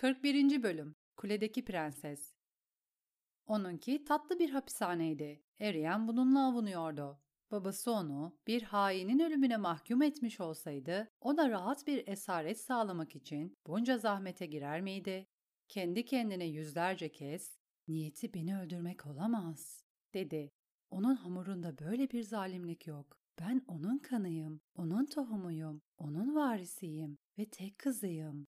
41. Bölüm Kuledeki Prenses Onunki tatlı bir hapishaneydi. Eriyen bununla avunuyordu. Babası onu bir hainin ölümüne mahkum etmiş olsaydı ona rahat bir esaret sağlamak için bunca zahmete girer miydi? Kendi kendine yüzlerce kez niyeti beni öldürmek olamaz dedi. Onun hamurunda böyle bir zalimlik yok. Ben onun kanıyım, onun tohumuyum, onun varisiyim ve tek kızıyım.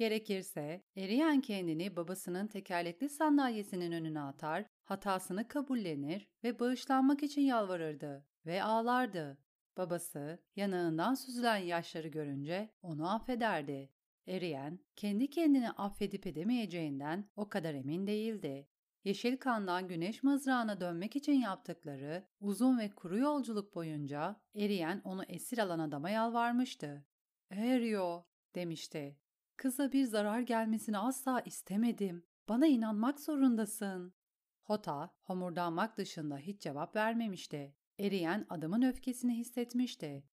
Gerekirse eriyen kendini babasının tekerlekli sandalyesinin önüne atar, hatasını kabullenir ve bağışlanmak için yalvarırdı ve ağlardı. Babası yanağından süzülen yaşları görünce onu affederdi. Eriyen kendi kendini affedip edemeyeceğinden o kadar emin değildi. Yeşil kandan güneş mızrağına dönmek için yaptıkları uzun ve kuru yolculuk boyunca Eriyen onu esir alan adama yalvarmıştı. Erio demişti. Kıza bir zarar gelmesini asla istemedim. Bana inanmak zorundasın. Hota, homurdanmak dışında hiç cevap vermemişti. Eriyen adamın öfkesini hissetmişti.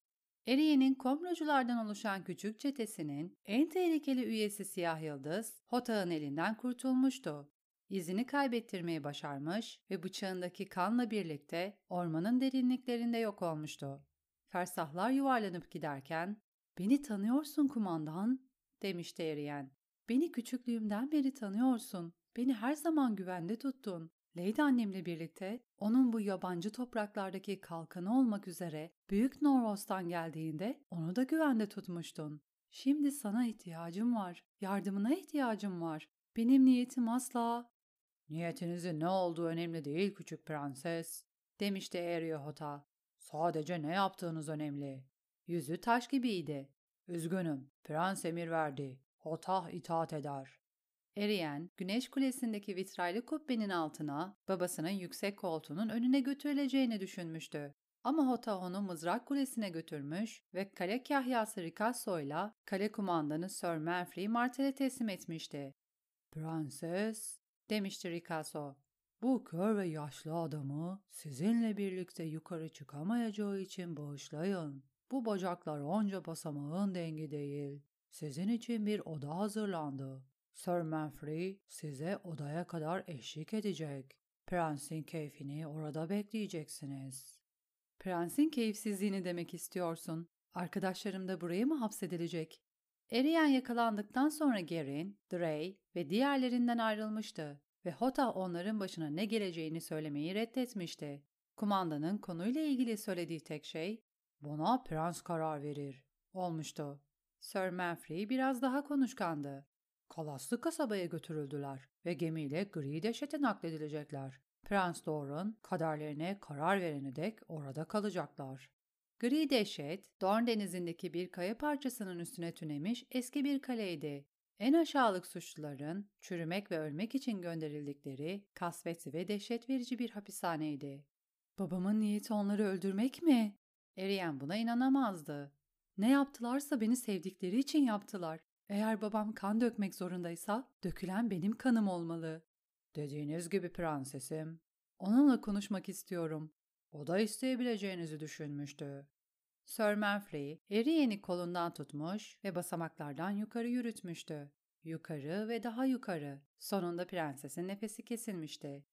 Eriyen'in komroculardan oluşan küçük çetesinin en tehlikeli üyesi Siyah Yıldız, Hota'nın elinden kurtulmuştu. İzini kaybettirmeyi başarmış ve bıçağındaki kanla birlikte ormanın derinliklerinde yok olmuştu. Fersahlar yuvarlanıp giderken, ''Beni tanıyorsun kumandan'' demişti Eriyen. ''Beni küçüklüğümden beri tanıyorsun. Beni her zaman güvende tuttun. Lady annemle birlikte onun bu yabancı topraklardaki kalkanı olmak üzere Büyük Noros'tan geldiğinde onu da güvende tutmuştun. Şimdi sana ihtiyacım var. Yardımına ihtiyacım var. Benim niyetim asla... Niyetinizin ne olduğu önemli değil küçük prenses, demişti Eriohota. Sadece ne yaptığınız önemli. Yüzü taş gibiydi. Üzgünüm, prens emir verdi. Hotah itaat eder. Eriyen, güneş kulesindeki vitraylı kubbenin altına babasının yüksek koltuğunun önüne götürüleceğini düşünmüştü. Ama Hota onu mızrak kulesine götürmüş ve kale kahyası Ricasso ile kale kumandanı Sir Manfrey Martel'e teslim etmişti. Prenses, demişti Ricasso, bu kör ve yaşlı adamı sizinle birlikte yukarı çıkamayacağı için bağışlayın. Bu bacaklar onca basamağın dengi değil. Sizin için bir oda hazırlandı. Sir Manfrey size odaya kadar eşlik edecek. Prensin keyfini orada bekleyeceksiniz. Prensin keyifsizliğini demek istiyorsun. Arkadaşlarım da buraya mı hapsedilecek? Eriyen yakalandıktan sonra Gerin, Drey ve diğerlerinden ayrılmıştı ve Hota onların başına ne geleceğini söylemeyi reddetmişti. Kumandanın konuyla ilgili söylediği tek şey, ''Buna prens karar verir.'' olmuştu. Sir Manfrey biraz daha konuşkandı. Kalaslı kasabaya götürüldüler ve gemiyle Gri Deşet'e nakledilecekler. Prens Doran kaderlerine karar verene dek orada kalacaklar. Gri Deşet, Dorn denizindeki bir kaya parçasının üstüne tünemiş eski bir kaleydi. En aşağılık suçluların çürümek ve ölmek için gönderildikleri kasvetli ve dehşet verici bir hapishaneydi. Babamın niyeti onları öldürmek mi? Eriyen buna inanamazdı. Ne yaptılarsa beni sevdikleri için yaptılar. Eğer babam kan dökmek zorundaysa dökülen benim kanım olmalı. Dediğiniz gibi prensesim. Onunla konuşmak istiyorum. O da isteyebileceğinizi düşünmüştü. Sir Manfrey, Eriyen'i kolundan tutmuş ve basamaklardan yukarı yürütmüştü. Yukarı ve daha yukarı. Sonunda prensesin nefesi kesilmişti.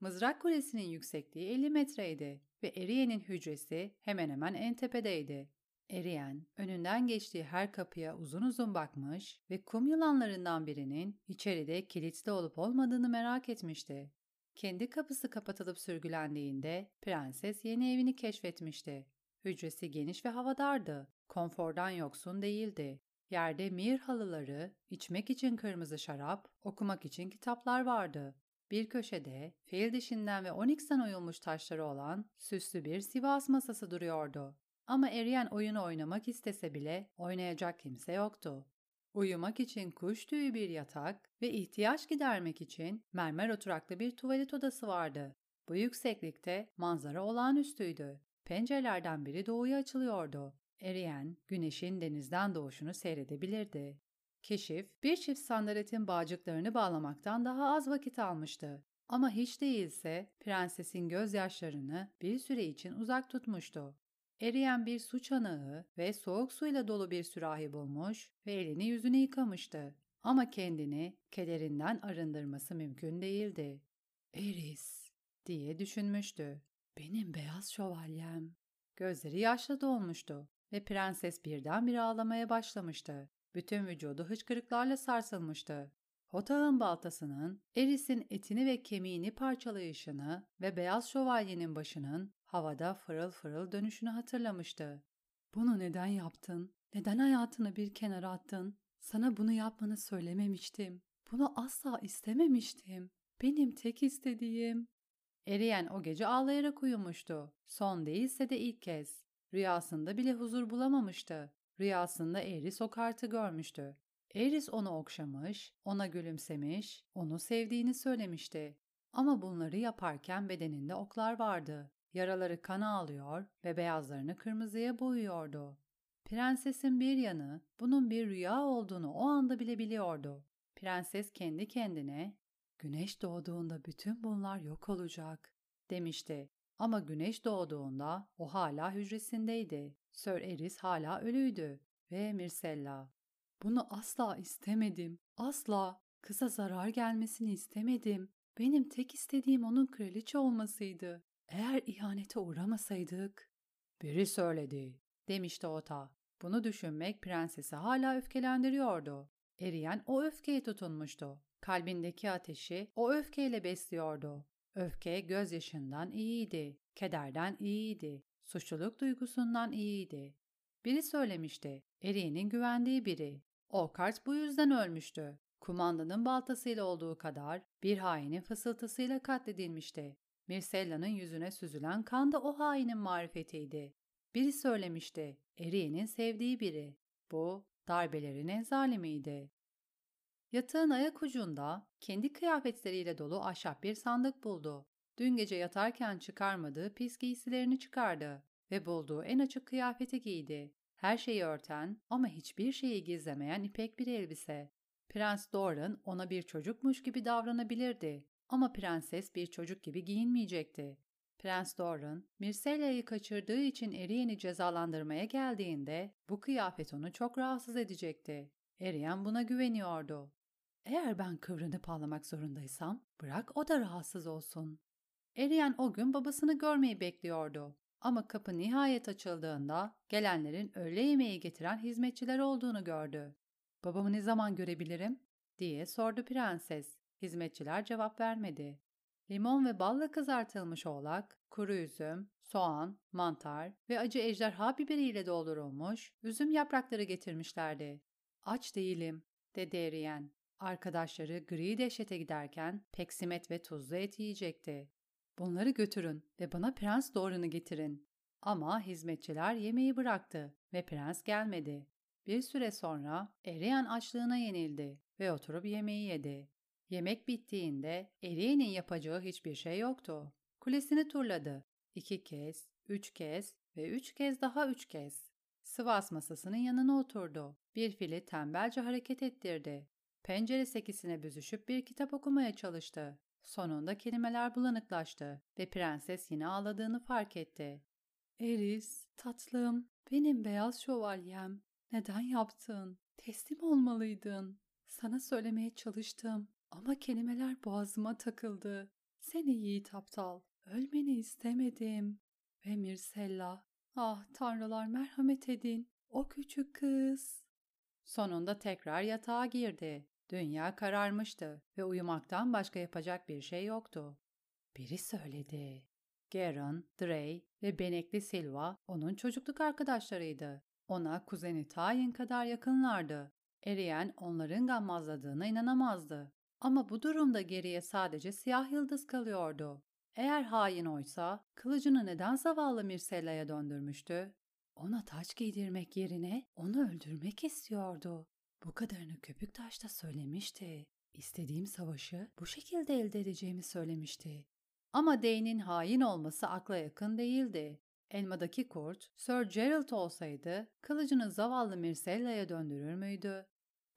Mızrak kulesinin yüksekliği 50 metreydi ve Eriyen'in hücresi hemen hemen en tepedeydi. Eriyen, önünden geçtiği her kapıya uzun uzun bakmış ve kum yılanlarından birinin içeride kilitli olup olmadığını merak etmişti. Kendi kapısı kapatılıp sürgülendiğinde prenses yeni evini keşfetmişti. Hücresi geniş ve havadardı. Konfordan yoksun değildi. Yerde mir halıları, içmek için kırmızı şarap, okumak için kitaplar vardı. Bir köşede fil dişinden ve oniksten oyulmuş taşları olan süslü bir Sivas masası duruyordu. Ama Eriyen oyunu oynamak istese bile oynayacak kimse yoktu. Uyumak için kuş tüyü bir yatak ve ihtiyaç gidermek için mermer oturaklı bir tuvalet odası vardı. Bu yükseklikte manzara olağanüstüydü. Pencerelerden biri doğuya açılıyordu. Eriyen, güneşin denizden doğuşunu seyredebilirdi. Keşif, bir çift sandaletin bağcıklarını bağlamaktan daha az vakit almıştı. Ama hiç değilse prensesin gözyaşlarını bir süre için uzak tutmuştu. Eriyen bir su çanağı ve soğuk suyla dolu bir sürahi bulmuş ve elini yüzünü yıkamıştı. Ama kendini kederinden arındırması mümkün değildi. Eris diye düşünmüştü. Benim beyaz şövalyem. Gözleri yaşla dolmuştu ve prenses birdenbire ağlamaya başlamıştı. Bütün vücudu hıçkırıklarla sarsılmıştı. Hotağın baltasının Eris'in etini ve kemiğini parçalayışını ve beyaz şövalyenin başının havada fırıl fırıl dönüşünü hatırlamıştı. Bunu neden yaptın? Neden hayatını bir kenara attın? Sana bunu yapmanı söylememiştim. Bunu asla istememiştim. Benim tek istediğim. Eriyen o gece ağlayarak uyumuştu. Son değilse de ilk kez. Rüyasında bile huzur bulamamıştı. Rüyasında Eris o kartı görmüştü. Eris onu okşamış, ona gülümsemiş, onu sevdiğini söylemişti. Ama bunları yaparken bedeninde oklar vardı. Yaraları kana alıyor ve beyazlarını kırmızıya boyuyordu. Prensesin bir yanı bunun bir rüya olduğunu o anda bile biliyordu. Prenses kendi kendine güneş doğduğunda bütün bunlar yok olacak demişti. Ama güneş doğduğunda o hala hücresindeydi. Sir Eris hala ölüydü ve Mirsella. Bunu asla istemedim. Asla. Kıza zarar gelmesini istemedim. Benim tek istediğim onun kraliçe olmasıydı. Eğer ihanete uğramasaydık. Biri söyledi, demişti Ota. Bunu düşünmek prensesi hala öfkelendiriyordu. Eriyen o öfkeye tutunmuştu. Kalbindeki ateşi o öfkeyle besliyordu. Öfke gözyaşından iyiydi, kederden iyiydi, suçluluk duygusundan iyiydi. Biri söylemişti, Eriye'nin güvendiği biri. O kart bu yüzden ölmüştü. Kumandanın baltasıyla olduğu kadar bir hainin fısıltısıyla katledilmişti. Mirsella'nın yüzüne süzülen kan da o hainin marifetiydi. Biri söylemişti, Eriye'nin sevdiği biri. Bu, darbelerin en zalimiydi. Yatağın ayak ucunda kendi kıyafetleriyle dolu ahşap bir sandık buldu. Dün gece yatarken çıkarmadığı pis giysilerini çıkardı ve bulduğu en açık kıyafeti giydi. Her şeyi örten ama hiçbir şeyi gizlemeyen ipek bir elbise. Prens Doran ona bir çocukmuş gibi davranabilirdi ama prenses bir çocuk gibi giyinmeyecekti. Prens Doran, Mirselia'yı kaçırdığı için Eriyen'i cezalandırmaya geldiğinde bu kıyafet onu çok rahatsız edecekti. Eriyen buna güveniyordu. Eğer ben kıvranıp ağlamak zorundaysam bırak o da rahatsız olsun. Eriyen o gün babasını görmeyi bekliyordu. Ama kapı nihayet açıldığında gelenlerin öğle yemeği getiren hizmetçiler olduğunu gördü. Babamı ne zaman görebilirim? diye sordu prenses. Hizmetçiler cevap vermedi. Limon ve balla kızartılmış oğlak, kuru üzüm, soğan, mantar ve acı ejderha biberiyle doldurulmuş üzüm yaprakları getirmişlerdi. Aç değilim, dedi Eriyen. Arkadaşları gri dehşete giderken peksimet ve tuzlu et yiyecekti. Bunları götürün ve bana Prens Doran'ı getirin. Ama hizmetçiler yemeği bıraktı ve prens gelmedi. Bir süre sonra Eriyen açlığına yenildi ve oturup yemeği yedi. Yemek bittiğinde Eriyen'in yapacağı hiçbir şey yoktu. Kulesini turladı. İki kez, üç kez ve üç kez daha üç kez. Sıvas masasının yanına oturdu. Bir fili tembelce hareket ettirdi. Pencere sekisine büzüşüp bir kitap okumaya çalıştı. Sonunda kelimeler bulanıklaştı ve prenses yine ağladığını fark etti. Eris, tatlım, benim beyaz şövalyem. Neden yaptın? Teslim olmalıydın. Sana söylemeye çalıştım ama kelimeler boğazıma takıldı. Seni yiğit aptal, ölmeni istemedim. Ve Mirsella, ah tanrılar merhamet edin, o küçük kız. Sonunda tekrar yatağa girdi. Dünya kararmıştı ve uyumaktan başka yapacak bir şey yoktu. Biri söyledi. Geron, Drey ve Benekli Silva onun çocukluk arkadaşlarıydı. Ona kuzeni Tayin kadar yakınlardı. Eriyen onların gammazladığına inanamazdı. Ama bu durumda geriye sadece siyah yıldız kalıyordu. Eğer hain oysa kılıcını neden zavallı Mirsella'ya döndürmüştü? Ona taç giydirmek yerine onu öldürmek istiyordu. Bu kadarını köpük taşta söylemişti. İstediğim savaşı bu şekilde elde edeceğimi söylemişti. Ama Dane'in hain olması akla yakın değildi. Elmadaki kurt, Sir Gerald olsaydı kılıcını zavallı Mirsella'ya döndürür müydü?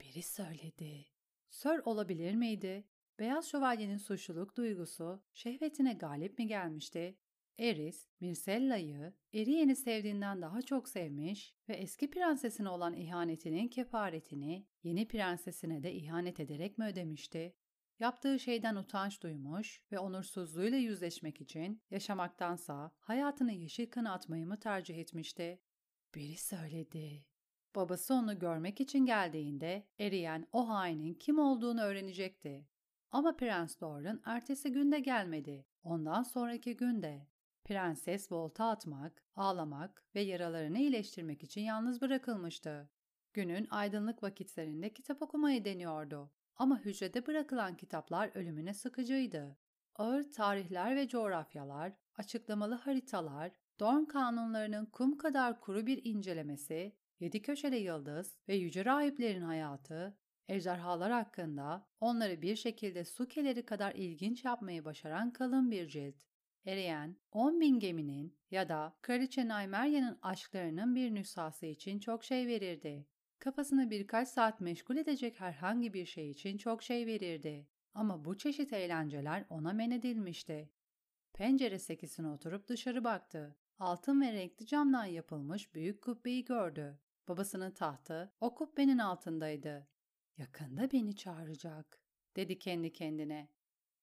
Biri söyledi. Sir olabilir miydi? Beyaz şövalyenin suçluluk duygusu şehvetine galip mi gelmişti? Eris, Myrcella'yı Eriyen'i sevdiğinden daha çok sevmiş ve eski prensesine olan ihanetinin kefaretini yeni prensesine de ihanet ederek mi ödemişti? Yaptığı şeyden utanç duymuş ve onursuzluğuyla yüzleşmek için yaşamaktansa hayatını yeşil kana atmayı mı tercih etmişti? Biri söyledi. Babası onu görmek için geldiğinde eriyen o hainin kim olduğunu öğrenecekti. Ama Prens Doran ertesi günde gelmedi. Ondan sonraki günde. Prenses volta atmak, ağlamak ve yaralarını iyileştirmek için yalnız bırakılmıştı. Günün aydınlık vakitlerinde kitap okumayı deniyordu. Ama hücrede bırakılan kitaplar ölümüne sıkıcıydı. Ağır tarihler ve coğrafyalar, açıklamalı haritalar, Dorn kanunlarının kum kadar kuru bir incelemesi, yedi köşeli yıldız ve yüce rahiplerin hayatı, ejderhalar hakkında onları bir şekilde su keleri kadar ilginç yapmayı başaran kalın bir cilt. Eriyen, 10 bin geminin ya da Kraliçe Naymerya'nın aşklarının bir nüshası için çok şey verirdi. Kafasını birkaç saat meşgul edecek herhangi bir şey için çok şey verirdi. Ama bu çeşit eğlenceler ona men edilmişti. Pencere sekisine oturup dışarı baktı. Altın ve renkli camdan yapılmış büyük kubbeyi gördü. Babasının tahtı o kubbenin altındaydı. Yakında beni çağıracak, dedi kendi kendine.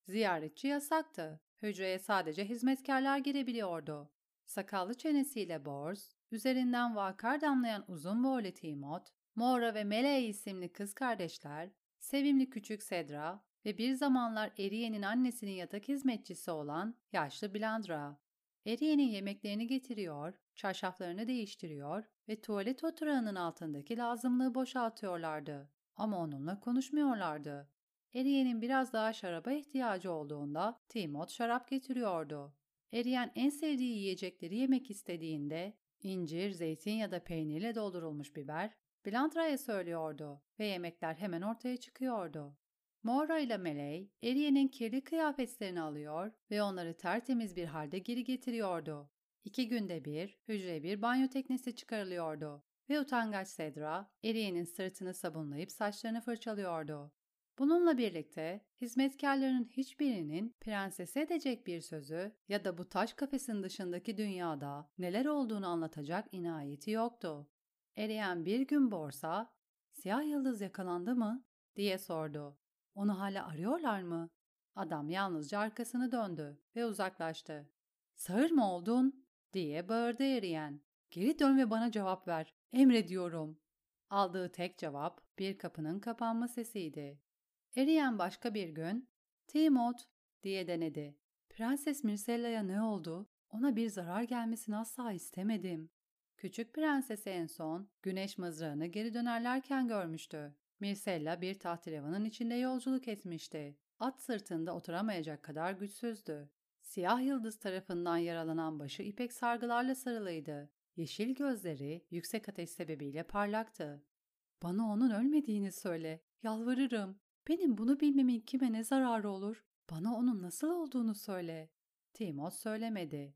Ziyaretçi yasaktı. Hücreye sadece hizmetkarlar girebiliyordu. Sakallı çenesiyle borz, üzerinden vakar damlayan uzun boylu Timot, Mora ve Mele isimli kız kardeşler, sevimli küçük Sedra ve bir zamanlar Eriye'nin annesinin yatak hizmetçisi olan yaşlı Blandra. Eriye'nin yemeklerini getiriyor, çarşaflarını değiştiriyor ve tuvalet oturağının altındaki lazımlığı boşaltıyorlardı. Ama onunla konuşmuyorlardı. Eriye'nin biraz daha şaraba ihtiyacı olduğunda Timot şarap getiriyordu. Eriyen en sevdiği yiyecekleri yemek istediğinde incir, zeytin ya da peynirle doldurulmuş biber Blandra'ya söylüyordu ve yemekler hemen ortaya çıkıyordu. Mora ile Meley, Eriye'nin kirli kıyafetlerini alıyor ve onları tertemiz bir halde geri getiriyordu. İki günde bir, hücre bir banyo teknesi çıkarılıyordu ve utangaç Sedra, Eriye'nin sırtını sabunlayıp saçlarını fırçalıyordu. Bununla birlikte hizmetkarların hiçbirinin prensese edecek bir sözü ya da bu taş kafesin dışındaki dünyada neler olduğunu anlatacak inayeti yoktu. Eriyen bir gün borsa, siyah yıldız yakalandı mı diye sordu. Onu hala arıyorlar mı? Adam yalnızca arkasını döndü ve uzaklaştı. Sağır mı oldun? diye bağırdı eriyen. Geri dön ve bana cevap ver. Emrediyorum. Aldığı tek cevap bir kapının kapanma sesiydi. Eriyen başka bir gün, Timot diye denedi. Prenses Myrcella'ya ne oldu? Ona bir zarar gelmesini asla istemedim. Küçük prensesi en son güneş mızrağını geri dönerlerken görmüştü. Myrcella bir tahterevanın içinde yolculuk etmişti. At sırtında oturamayacak kadar güçsüzdü. Siyah yıldız tarafından yaralanan başı ipek sargılarla sarılıydı. Yeşil gözleri yüksek ateş sebebiyle parlaktı. Bana onun ölmediğini söyle. Yalvarırım. Benim bunu bilmemin kime ne zararı olur? Bana onun nasıl olduğunu söyle. Timot söylemedi.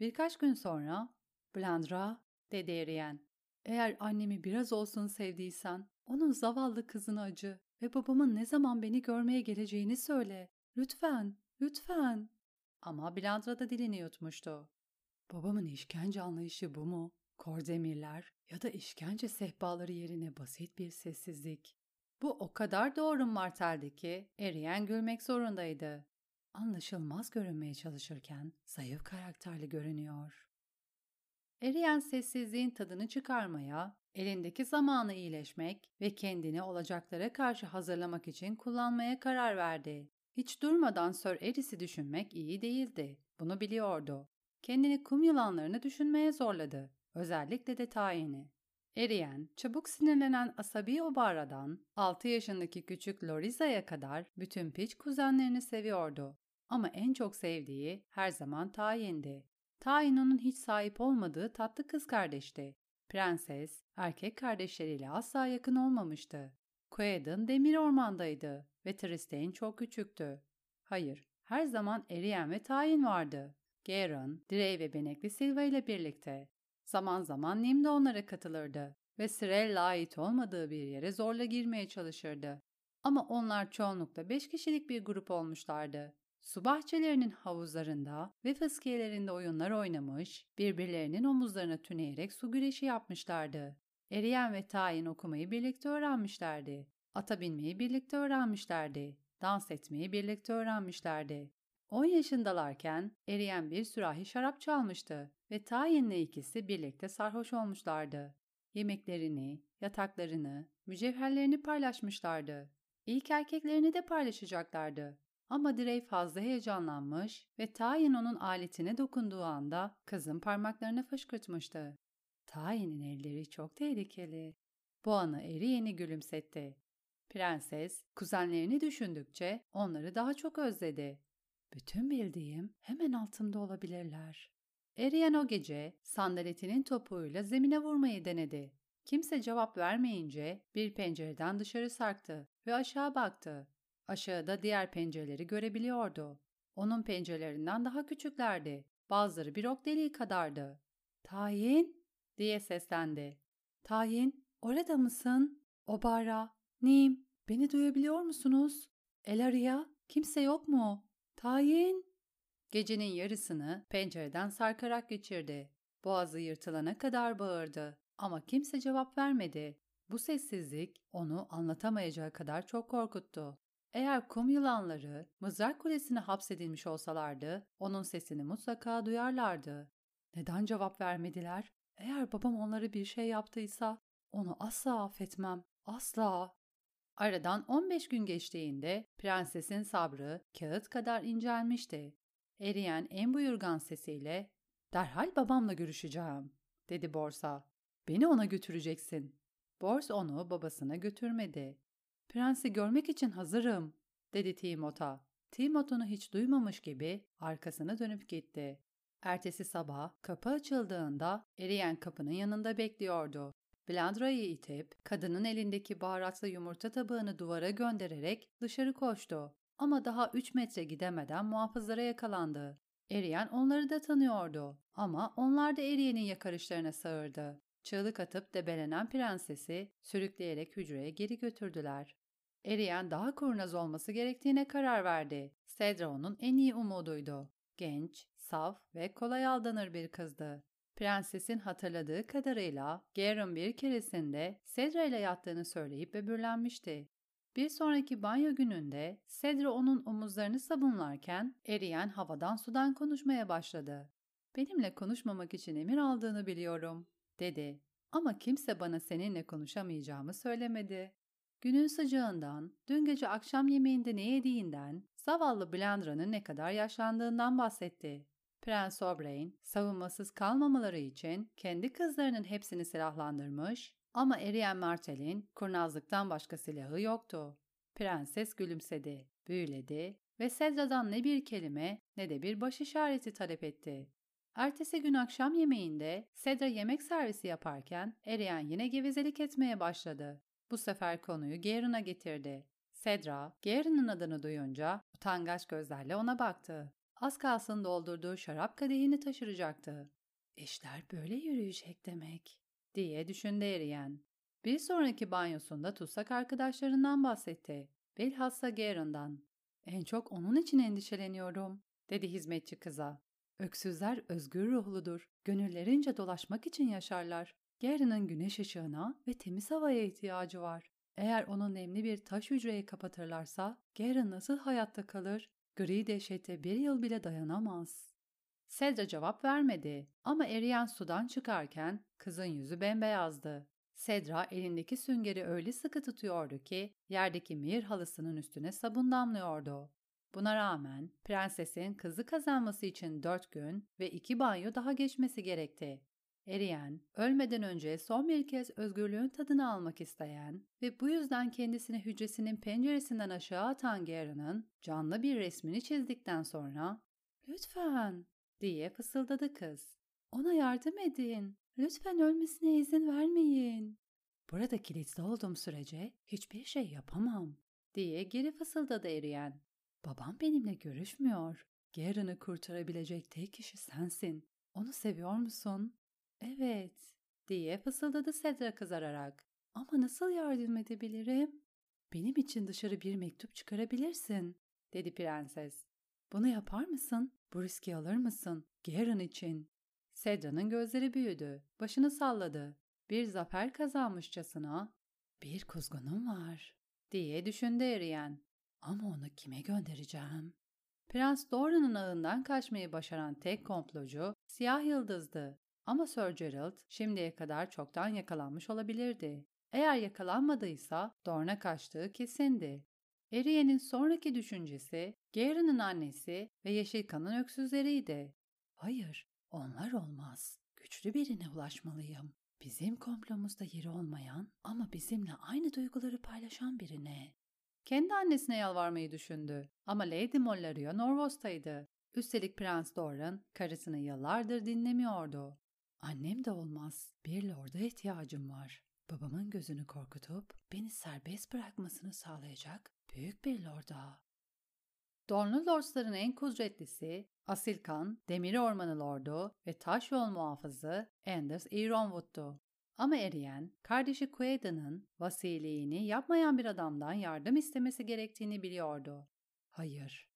Birkaç gün sonra Blandra dedi Eriyen. Eğer annemi biraz olsun sevdiysen onun zavallı kızını acı ve babamın ne zaman beni görmeye geleceğini söyle. Lütfen, lütfen. Ama Blandra da dilini yutmuştu. Babamın işkence anlayışı bu mu? Kordemirler ya da işkence sehpaları yerine basit bir sessizlik. Bu o kadar doğru Martel'di ki Eriyen gülmek zorundaydı. Anlaşılmaz görünmeye çalışırken zayıf karakterli görünüyor. Eriyen sessizliğin tadını çıkarmaya, elindeki zamanı iyileşmek ve kendini olacaklara karşı hazırlamak için kullanmaya karar verdi. Hiç durmadan Sir Eris'i düşünmek iyi değildi. Bunu biliyordu. Kendini kum yılanlarını düşünmeye zorladı. Özellikle de tayini. Eriyen, çabuk sinirlenen asabi Obara'dan 6 yaşındaki küçük Loriza'ya kadar bütün piç kuzenlerini seviyordu. Ama en çok sevdiği her zaman tayindi. Taino'nun hiç sahip olmadığı tatlı kız kardeşti. Prenses, erkek kardeşleriyle asla yakın olmamıştı. Quaid'in demir ormandaydı ve Tristane çok küçüktü. Hayır, her zaman Eriyen ve Tayin vardı. Garen, Drey ve Benekli Silva ile birlikte. Zaman zaman Nim de onlara katılırdı ve Sirel'le ait olmadığı bir yere zorla girmeye çalışırdı. Ama onlar çoğunlukla beş kişilik bir grup olmuşlardı. su bahçelerinin havuzlarında ve fıskiyelerinde oyunlar oynamış, birbirlerinin omuzlarına tüneyerek su güreşi yapmışlardı. Eriyen ve tayin okumayı birlikte öğrenmişlerdi. Ata binmeyi birlikte öğrenmişlerdi. Dans etmeyi birlikte öğrenmişlerdi. 10 yaşındalarken eriyen bir sürahi şarap çalmıştı ve tayinle ikisi birlikte sarhoş olmuşlardı. Yemeklerini, yataklarını, mücevherlerini paylaşmışlardı. İlk erkeklerini de paylaşacaklardı. Ama Drey fazla heyecanlanmış ve Tayin onun aletine dokunduğu anda kızın parmaklarını fışkırtmıştı. Tayin'in elleri çok tehlikeli. Bu anı Eriyen'i gülümsetti. Prenses, kuzenlerini düşündükçe onları daha çok özledi. Bütün bildiğim hemen altımda olabilirler. Eriyen o gece sandaletinin topuğuyla zemine vurmayı denedi. Kimse cevap vermeyince bir pencereden dışarı sarktı ve aşağı baktı. Aşağıda diğer pencereleri görebiliyordu. Onun pencerelerinden daha küçüklerdi. Bazıları bir ok deliği kadardı. Tayin diye seslendi. Tayin, orada mısın? Obara, Nim, beni duyabiliyor musunuz? Elaria, kimse yok mu? Tayin. Gecenin yarısını pencereden sarkarak geçirdi. Boğazı yırtılana kadar bağırdı ama kimse cevap vermedi. Bu sessizlik onu anlatamayacağı kadar çok korkuttu. Eğer kum yılanları mızrak kulesine hapsedilmiş olsalardı, onun sesini mutlaka duyarlardı. Neden cevap vermediler? Eğer babam onlara bir şey yaptıysa onu asla affetmem. Asla. Aradan 15 gün geçtiğinde prensesin sabrı kağıt kadar incelmişti. Eriyen en buyurgan sesiyle ''Derhal babamla görüşeceğim.'' dedi Borsa. ''Beni ona götüreceksin.'' Bors onu babasına götürmedi. ''Prensi görmek için hazırım.'' dedi Timot'a. Timot onu hiç duymamış gibi arkasına dönüp gitti. Ertesi sabah kapı açıldığında eriyen kapının yanında bekliyordu. Blandra'yı itip kadının elindeki baharatlı yumurta tabağını duvara göndererek dışarı koştu. Ama daha 3 metre gidemeden muhafızlara yakalandı. Eriyen onları da tanıyordu ama onlar da Eriyen'in yakarışlarına sağırdı. Çığlık atıp debelenen prensesi sürükleyerek hücreye geri götürdüler. Eriyen daha kurnaz olması gerektiğine karar verdi. Sedra onun en iyi umuduydu. Genç, saf ve kolay aldanır bir kızdı. Prensesin hatırladığı kadarıyla Garen bir keresinde Sedra ile yattığını söyleyip böbürlenmişti. Bir sonraki banyo gününde Sedra onun omuzlarını sabunlarken eriyen havadan sudan konuşmaya başladı. Benimle konuşmamak için emir aldığını biliyorum, dedi. Ama kimse bana seninle konuşamayacağımı söylemedi. Günün sıcağından, dün gece akşam yemeğinde ne yediğinden, zavallı Blandra'nın ne kadar yaşlandığından bahsetti. Prens Oberyn, savunmasız kalmamaları için kendi kızlarının hepsini silahlandırmış ama Eriyen Martel'in kurnazlıktan başka silahı yoktu. Prenses gülümsedi, büyüledi ve Sedra'dan ne bir kelime ne de bir baş işareti talep etti. Ertesi gün akşam yemeğinde Sedra yemek servisi yaparken Eriyen yine gevezelik etmeye başladı. Bu sefer konuyu Garen'a getirdi. Sedra, Garen'ın adını duyunca utangaç gözlerle ona baktı. Az kalsın doldurduğu şarap kadehini taşıracaktı. İşler böyle yürüyecek demek, diye düşündü eriyen. Bir sonraki banyosunda tutsak arkadaşlarından bahsetti. Bilhassa Garen'dan. En çok onun için endişeleniyorum, dedi hizmetçi kıza. Öksüzler özgür ruhludur. Gönüllerince dolaşmak için yaşarlar. Garen'ın güneş ışığına ve temiz havaya ihtiyacı var. Eğer onu nemli bir taş hücreye kapatırlarsa Garen nasıl hayatta kalır? Gri dehşete bir yıl bile dayanamaz. Sedra cevap vermedi ama eriyen sudan çıkarken kızın yüzü bembeyazdı. Sedra elindeki süngeri öyle sıkı tutuyordu ki yerdeki mir halısının üstüne sabun damlıyordu. Buna rağmen prensesin kızı kazanması için dört gün ve iki banyo daha geçmesi gerekti. Eriyen, ölmeden önce son bir kez özgürlüğün tadını almak isteyen ve bu yüzden kendisini hücresinin penceresinden aşağı atan Garen'ın canlı bir resmini çizdikten sonra ''Lütfen'' diye fısıldadı kız. ''Ona yardım edin. Lütfen ölmesine izin vermeyin.'' ''Burada kilitli olduğum sürece hiçbir şey yapamam.'' diye geri fısıldadı Eriyen. ''Babam benimle görüşmüyor. Garen'ı kurtarabilecek tek kişi sensin. Onu seviyor musun?'' Evet, diye fısıldadı Sedra kızararak. Ama nasıl yardım edebilirim? Benim için dışarı bir mektup çıkarabilirsin, dedi prenses. Bunu yapar mısın? Bu riski alır mısın? Garen için. Sedra'nın gözleri büyüdü. Başını salladı. Bir zafer kazanmışçasına bir kuzgunum var diye düşündü eriyen. Ama onu kime göndereceğim? Prens Doran'ın ağından kaçmayı başaran tek komplocu siyah yıldızdı. Ama Sir Gerald şimdiye kadar çoktan yakalanmış olabilirdi. Eğer yakalanmadıysa Dorn'a kaçtığı kesindi. Eriye'nin sonraki düşüncesi Garen'ın annesi ve Yeşilkan'ın öksüzleriydi. Hayır, onlar olmaz. Güçlü birine ulaşmalıyım. Bizim komplomuzda yeri olmayan ama bizimle aynı duyguları paylaşan birine. Kendi annesine yalvarmayı düşündü ama Lady Mollaria Norvos'taydı. Üstelik Prens Doran karısını yıllardır dinlemiyordu. Annem de olmaz. Bir lorda ihtiyacım var. Babamın gözünü korkutup beni serbest bırakmasını sağlayacak büyük bir lorda. Dornlu Lords'ların en kudretlisi, Asilkan, Demir Ormanı Lordu ve Taş Yol Muhafızı Anders Ironwood'du. Ama Eriyen, kardeşi Quaida'nın vasiliğini yapmayan bir adamdan yardım istemesi gerektiğini biliyordu. Hayır.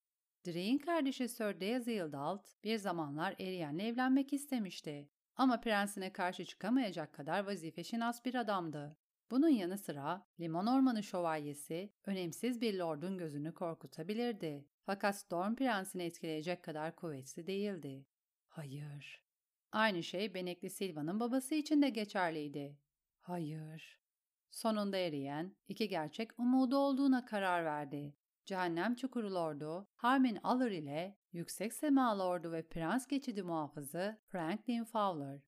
Drake'in kardeşi Sir Deazildalt bir zamanlar Eriyen'le evlenmek istemişti. Ama prensine karşı çıkamayacak kadar vazifeşinas bir adamdı. Bunun yanı sıra Limon Ormanı Şövalyesi önemsiz bir lordun gözünü korkutabilirdi. Fakat Storm Prensini etkileyecek kadar kuvvetli değildi. Hayır. Aynı şey Benekli Silva'nın babası için de geçerliydi. Hayır. Sonunda eriyen, iki gerçek umudu olduğuna karar verdi. Cehennem Çukuru Lordu, Harmin Aller ile Yüksek Sema Lordu ve Prens Geçidi Muhafızı Franklin Fowler.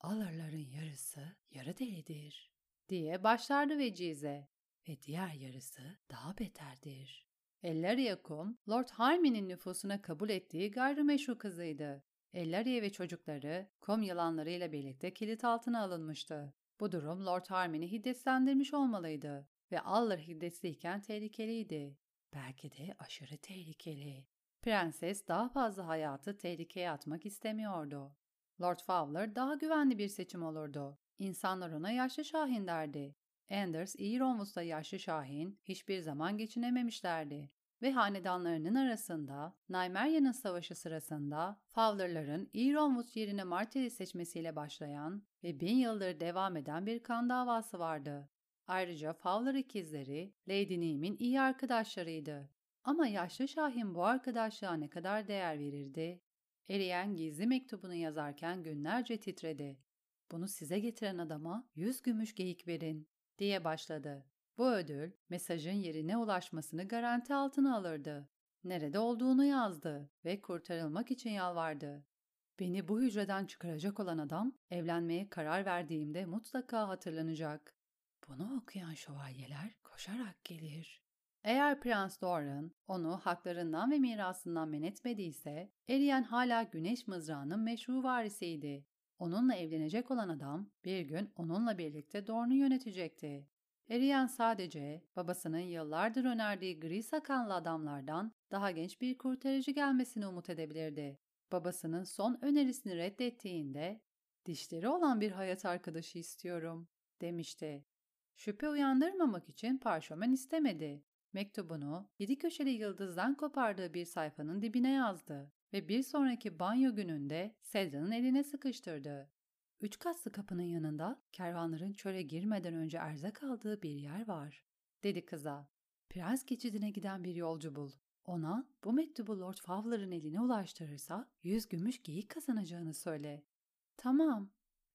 Aller'ların yarısı yarı delidir diye başlardı vecize ve diğer yarısı daha beterdir. Ellaria Kum, Lord Harmy'nin nüfusuna kabul ettiği gayrimeşru kızıydı. Ellaria ve çocukları Kum yılanlarıyla birlikte kilit altına alınmıştı. Bu durum Lord Harmy'ni hiddetlendirmiş olmalıydı ve Aller hiddetliyken tehlikeliydi. Belki de aşırı tehlikeli. Prenses daha fazla hayatı tehlikeye atmak istemiyordu. Lord Fowler daha güvenli bir seçim olurdu. İnsanlar ona yaşlı Şahin derdi. Anders, Ironwoods'la yaşlı Şahin hiçbir zaman geçinememişlerdi ve hanedanlarının arasında Nymerya'nın savaşı sırasında Fowler'ların Ironwood yerine Martel'i seçmesiyle başlayan ve bin yıldır devam eden bir kan davası vardı. Ayrıca Fowler ikizleri Lady Neem'in iyi arkadaşlarıydı. Ama yaşlı Şahin bu arkadaşlığa ne kadar değer verirdi? Eriyen gizli mektubunu yazarken günlerce titredi. Bunu size getiren adama yüz gümüş geyik verin diye başladı. Bu ödül mesajın yerine ulaşmasını garanti altına alırdı. Nerede olduğunu yazdı ve kurtarılmak için yalvardı. Beni bu hücreden çıkaracak olan adam evlenmeye karar verdiğimde mutlaka hatırlanacak. Bunu okuyan şövalyeler koşarak gelir. Eğer Prens Doran onu haklarından ve mirasından men etmediyse, Eriyen hala Güneş Mızrağı'nın meşru varisiydi. Onunla evlenecek olan adam bir gün onunla birlikte Dorne'u yönetecekti. Eriyen sadece babasının yıllardır önerdiği gri sakallı adamlardan daha genç bir kurtarıcı gelmesini umut edebilirdi. Babasının son önerisini reddettiğinde dişleri olan bir hayat arkadaşı istiyorum demişti. Şüphe uyandırmamak için parşömen istemedi. Mektubunu yedi köşeli yıldızdan kopardığı bir sayfanın dibine yazdı ve bir sonraki banyo gününde Sedra'nın eline sıkıştırdı. Üç katlı kapının yanında kervanların çöle girmeden önce erzak aldığı bir yer var, dedi kıza. Prens geçidine giden bir yolcu bul. Ona bu mektubu Lord Fowler'ın eline ulaştırırsa yüz gümüş geyik kazanacağını söyle. Tamam.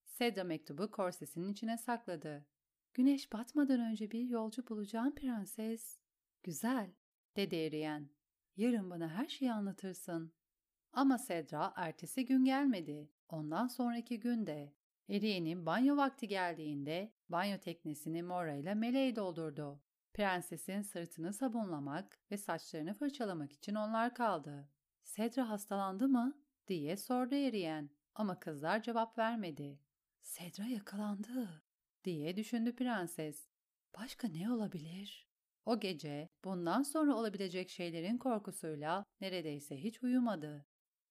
Sedra mektubu korsesinin içine sakladı. Güneş batmadan önce bir yolcu bulacağım prenses. Güzel, dedi Eriyen. Yarın bana her şeyi anlatırsın. Ama Sedra ertesi gün gelmedi. Ondan sonraki günde. Eriyen'in banyo vakti geldiğinde banyo teknesini Mora ile meleği doldurdu. Prensesin sırtını sabunlamak ve saçlarını fırçalamak için onlar kaldı. Sedra hastalandı mı? diye sordu Eriyen ama kızlar cevap vermedi. Sedra yakalandı diye düşündü prenses. Başka ne olabilir? O gece bundan sonra olabilecek şeylerin korkusuyla neredeyse hiç uyumadı.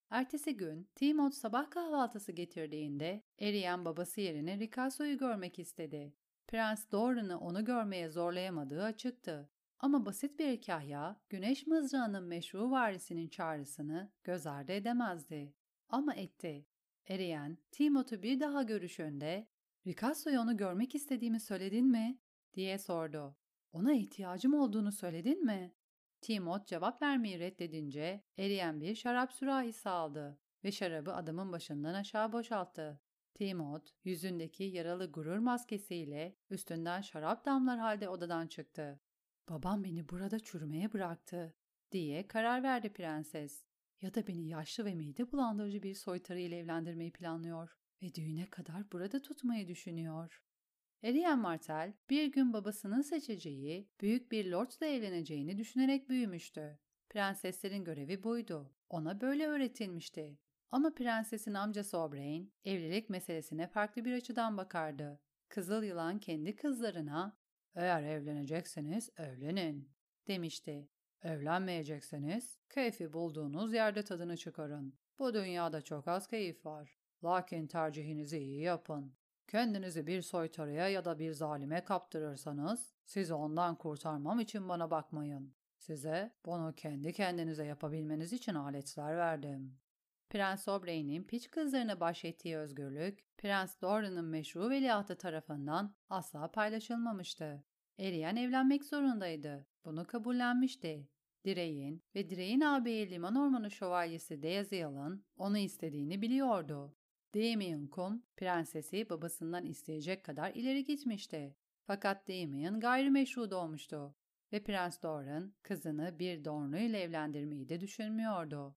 Ertesi gün Timot sabah kahvaltısı getirdiğinde eriyen babası yerine Ricasso'yu görmek istedi. Prens Doran'ı onu görmeye zorlayamadığı açıktı. Ama basit bir kahya, güneş mızrağının meşru varisinin çağrısını göz ardı edemezdi. Ama etti. Eriyen, Timot'u bir daha görüşünde, ''Ricasso'ya onu görmek istediğimi söyledin mi?'' diye sordu. ''Ona ihtiyacım olduğunu söyledin mi?'' Timot cevap vermeyi reddedince eriyen bir şarap sürahisi aldı ve şarabı adamın başından aşağı boşalttı. Timot, yüzündeki yaralı gurur maskesiyle üstünden şarap damlar halde odadan çıktı. Babam beni burada çürümeye bıraktı, diye karar verdi prenses. Ya da beni yaşlı ve mide bulandırıcı bir soytarı ile evlendirmeyi planlıyor ve düğüne kadar burada tutmayı düşünüyor. Eriyen Martel bir gün babasının seçeceği büyük bir lordla evleneceğini düşünerek büyümüştü. Prenseslerin görevi buydu. Ona böyle öğretilmişti. Ama prensesin amcası Oberyn evlilik meselesine farklı bir açıdan bakardı. Kızıl Yılan kendi kızlarına eğer evlenecekseniz evlenin demişti. Evlenmeyecekseniz keyfi bulduğunuz yerde tadını çıkarın. Bu dünyada çok az keyif var. Lakin tercihinizi iyi yapın. Kendinizi bir soytarıya ya da bir zalime kaptırırsanız sizi ondan kurtarmam için bana bakmayın. Size bunu kendi kendinize yapabilmeniz için aletler verdim. Prens Oberyn'in piç kızlarına bahşettiği özgürlük, Prens Doran'ın meşru veliahtı tarafından asla paylaşılmamıştı. Eriyen evlenmek zorundaydı. Bunu kabullenmişti. Direğin ve Direğin ağabeyi Liman Ormanı Şövalyesi Deyazial'ın onu istediğini biliyordu. Damien Kum, prensesi babasından isteyecek kadar ileri gitmişti. Fakat Damien gayrimeşru doğmuştu ve Prens Doran kızını bir Dornu ile evlendirmeyi de düşünmüyordu.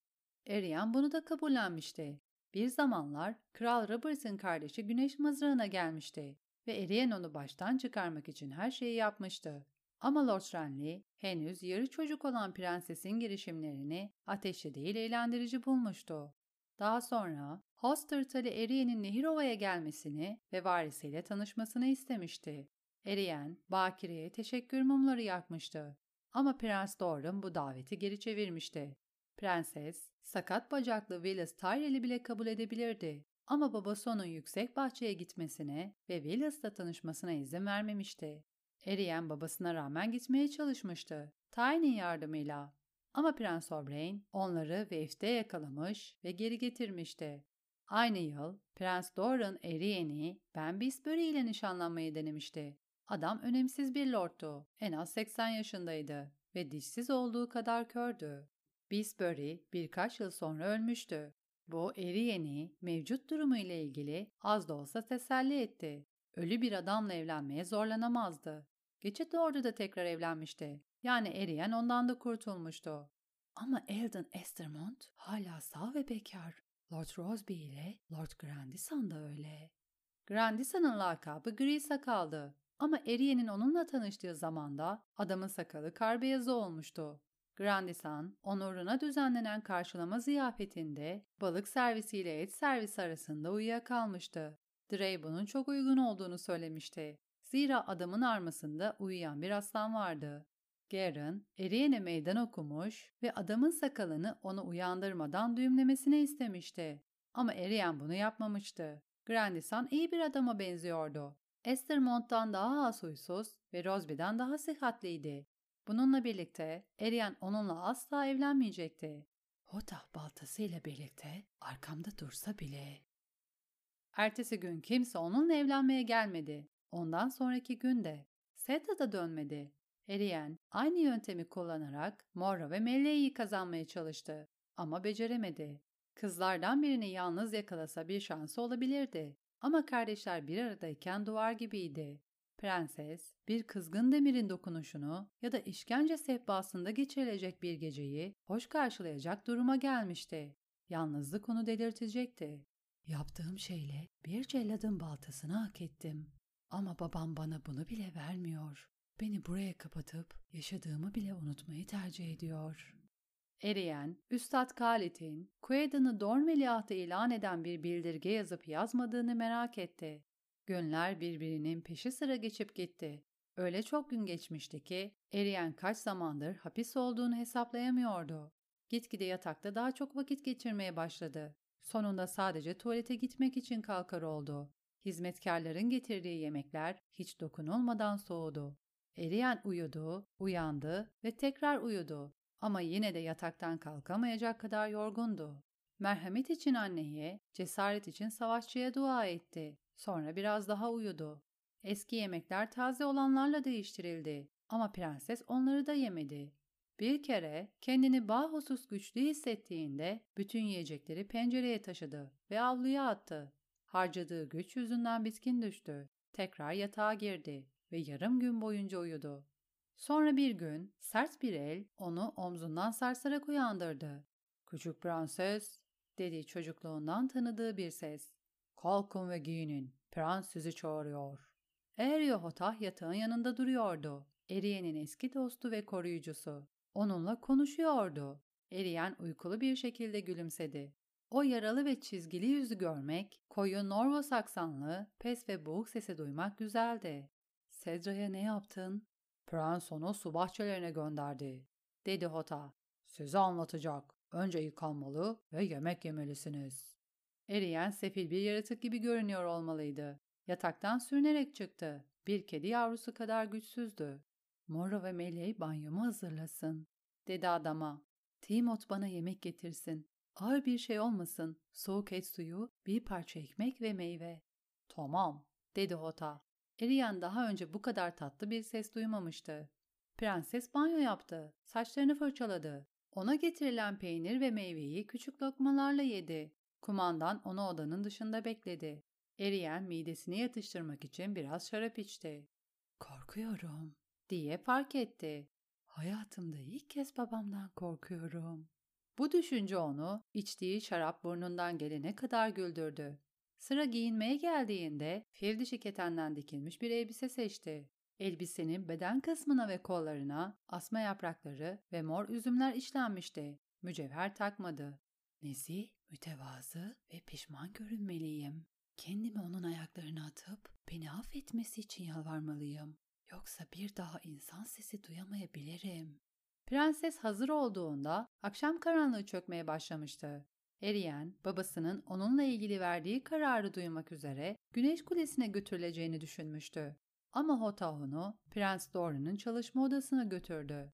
Arian bunu da kabullenmişti. Bir zamanlar Kral Robert'ın kardeşi Güneş Mızrağı'na gelmişti ve Arian onu baştan çıkarmak için her şeyi yapmıştı. Ama Lord Renly henüz yarı çocuk olan prensesin girişimlerini ateşli değil eğlendirici bulmuştu. Daha sonra Host tırtalı Eriyen'in Nehirova'ya gelmesini ve varisiyle tanışmasını istemişti. Eriyen, Bakire'ye teşekkür mumları yakmıştı. Ama Prens Doran bu daveti geri çevirmişti. Prenses, sakat bacaklı Willis Tyrell'i bile kabul edebilirdi. Ama babası onun yüksek bahçeye gitmesine ve Willis'la tanışmasına izin vermemişti. Eriyen babasına rağmen gitmeye çalışmıştı. Tyne'in yardımıyla. Ama Prens Oberyn onları Waif'te yakalamış ve geri getirmişti. Aynı yıl Prens Doran Eriyen'i Ben Bisbury ile nişanlanmayı denemişti. Adam önemsiz bir lordtu. En az 80 yaşındaydı ve dişsiz olduğu kadar kördü. Bisbury birkaç yıl sonra ölmüştü. Bu Eriyen'i mevcut durumu ile ilgili az da olsa teselli etti. Ölü bir adamla evlenmeye zorlanamazdı. Geçit Lord'u da tekrar evlenmişti. Yani Eriyen ondan da kurtulmuştu. Ama Eldon Estermont hala sağ ve bekar. Lord Rosby ile Lord Grandison da öyle. Grandison'ın lakabı gri sakaldı. Ama Eriyen'in onunla tanıştığı zamanda adamın sakalı kar olmuştu. Grandison, onuruna düzenlenen karşılama ziyafetinde balık servisiyle et servisi arasında uyuyakalmıştı. Drey bunun çok uygun olduğunu söylemişti. Zira adamın armasında uyuyan bir aslan vardı. Garen, Eriyen'e meydan okumuş ve adamın sakalını onu uyandırmadan düğümlemesini istemişti. Ama Eriyen bunu yapmamıştı. Grandison iyi bir adama benziyordu. Estermont'tan daha az huysuz ve Rosby'den daha sıhhatliydi. Bununla birlikte Eriyen onunla asla evlenmeyecekti. Hotah baltasıyla birlikte arkamda dursa bile. Ertesi gün kimse onunla evlenmeye gelmedi. Ondan sonraki günde Seta da dönmedi. Eriyen aynı yöntemi kullanarak Mora ve Melle'yi kazanmaya çalıştı ama beceremedi. Kızlardan birini yalnız yakalasa bir şansı olabilirdi. Ama kardeşler bir aradayken duvar gibiydi. Prenses, bir kızgın demirin dokunuşunu ya da işkence sehpasında geçirilecek bir geceyi hoş karşılayacak duruma gelmişti. Yalnızlık onu delirtecekti. Yaptığım şeyle bir celladın baltasını hak ettim. Ama babam bana bunu bile vermiyor. Beni buraya kapatıp yaşadığımı bile unutmayı tercih ediyor. Eriyen, Üstad Khalid'in Kuedan'ı Dorn veliahtı ilan eden bir bildirge yazıp yazmadığını merak etti. Günler birbirinin peşi sıra geçip gitti. Öyle çok gün geçmişti ki Eriyen kaç zamandır hapis olduğunu hesaplayamıyordu. Gitgide yatakta daha çok vakit geçirmeye başladı. Sonunda sadece tuvalete gitmek için kalkar oldu. Hizmetkarların getirdiği yemekler hiç dokunulmadan soğudu. Eriyen uyudu, uyandı ve tekrar uyudu ama yine de yataktan kalkamayacak kadar yorgundu. Merhamet için anneye, cesaret için savaşçıya dua etti. Sonra biraz daha uyudu. Eski yemekler taze olanlarla değiştirildi ama prenses onları da yemedi. Bir kere kendini bahusus güçlü hissettiğinde bütün yiyecekleri pencereye taşıdı ve avluya attı. Harcadığı güç yüzünden bitkin düştü. Tekrar yatağa girdi ve yarım gün boyunca uyudu. Sonra bir gün sert bir el onu omzundan sarsarak uyandırdı. ''Küçük prenses'' dedi çocukluğundan tanıdığı bir ses. ''Kalkın ve giyinin, prens sizi çağırıyor.'' Eryohotah yatağın yanında duruyordu. Eriyen'in eski dostu ve koruyucusu. Onunla konuşuyordu. Eriyen uykulu bir şekilde gülümsedi. O yaralı ve çizgili yüzü görmek, koyu Norvo saksanlı, pes ve boğuk sesi duymak güzeldi. Sedra'ya ne yaptın? Prens onu su bahçelerine gönderdi, dedi Hota. Size anlatacak. Önce yıkanmalı ve yemek yemelisiniz. Eriyen sefil bir yaratık gibi görünüyor olmalıydı. Yataktan sürünerek çıktı. Bir kedi yavrusu kadar güçsüzdü. Moro ve Meleği banyomu hazırlasın, dedi adama. Timot bana yemek getirsin. Ağır bir şey olmasın. Soğuk et suyu, bir parça ekmek ve meyve. Tamam, dedi Hota. Eriyen daha önce bu kadar tatlı bir ses duymamıştı. Prenses banyo yaptı. Saçlarını fırçaladı. Ona getirilen peynir ve meyveyi küçük lokmalarla yedi. Kumandan onu odanın dışında bekledi. Eriyen midesini yatıştırmak için biraz şarap içti. Korkuyorum diye fark etti. Hayatımda ilk kez babamdan korkuyorum. Bu düşünce onu içtiği şarap burnundan gelene kadar güldürdü. Sıra giyinmeye geldiğinde fil dişi ketenden dikilmiş bir elbise seçti. Elbisenin beden kısmına ve kollarına asma yaprakları ve mor üzümler işlenmişti. Mücevher takmadı. Nezih, mütevazı ve pişman görünmeliyim. Kendimi onun ayaklarına atıp beni affetmesi için yalvarmalıyım. Yoksa bir daha insan sesi duyamayabilirim. Prenses hazır olduğunda akşam karanlığı çökmeye başlamıştı. Eriyen, babasının onunla ilgili verdiği kararı duymak üzere Güneş Kulesi'ne götürüleceğini düşünmüştü. Ama Hota onu Prens Doran'ın çalışma odasına götürdü.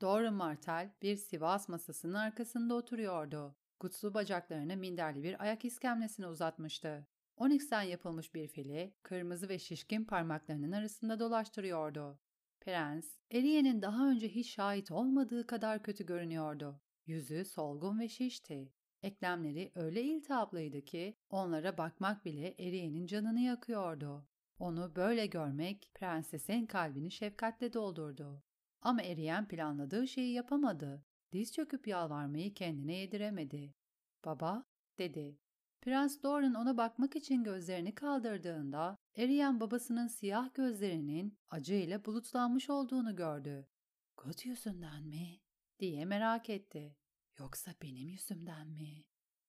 Doran Martel bir Sivas masasının arkasında oturuyordu. Kutsu bacaklarını minderli bir ayak iskemlesine uzatmıştı. Onyx'ten yapılmış bir fili kırmızı ve şişkin parmaklarının arasında dolaştırıyordu. Prens, Eriye'nin daha önce hiç şahit olmadığı kadar kötü görünüyordu. Yüzü solgun ve şişti. Eklemleri öyle iltihaplıydı ki onlara bakmak bile Eriye'nin canını yakıyordu. Onu böyle görmek prensesin kalbini şefkatle doldurdu. Ama Eriyen planladığı şeyi yapamadı. Diz çöküp yalvarmayı kendine yediremedi. Baba, dedi. Prens Doran ona bakmak için gözlerini kaldırdığında eriyen babasının siyah gözlerinin acıyla bulutlanmış olduğunu gördü. Gut yüzünden mi? diye merak etti. Yoksa benim yüzümden mi?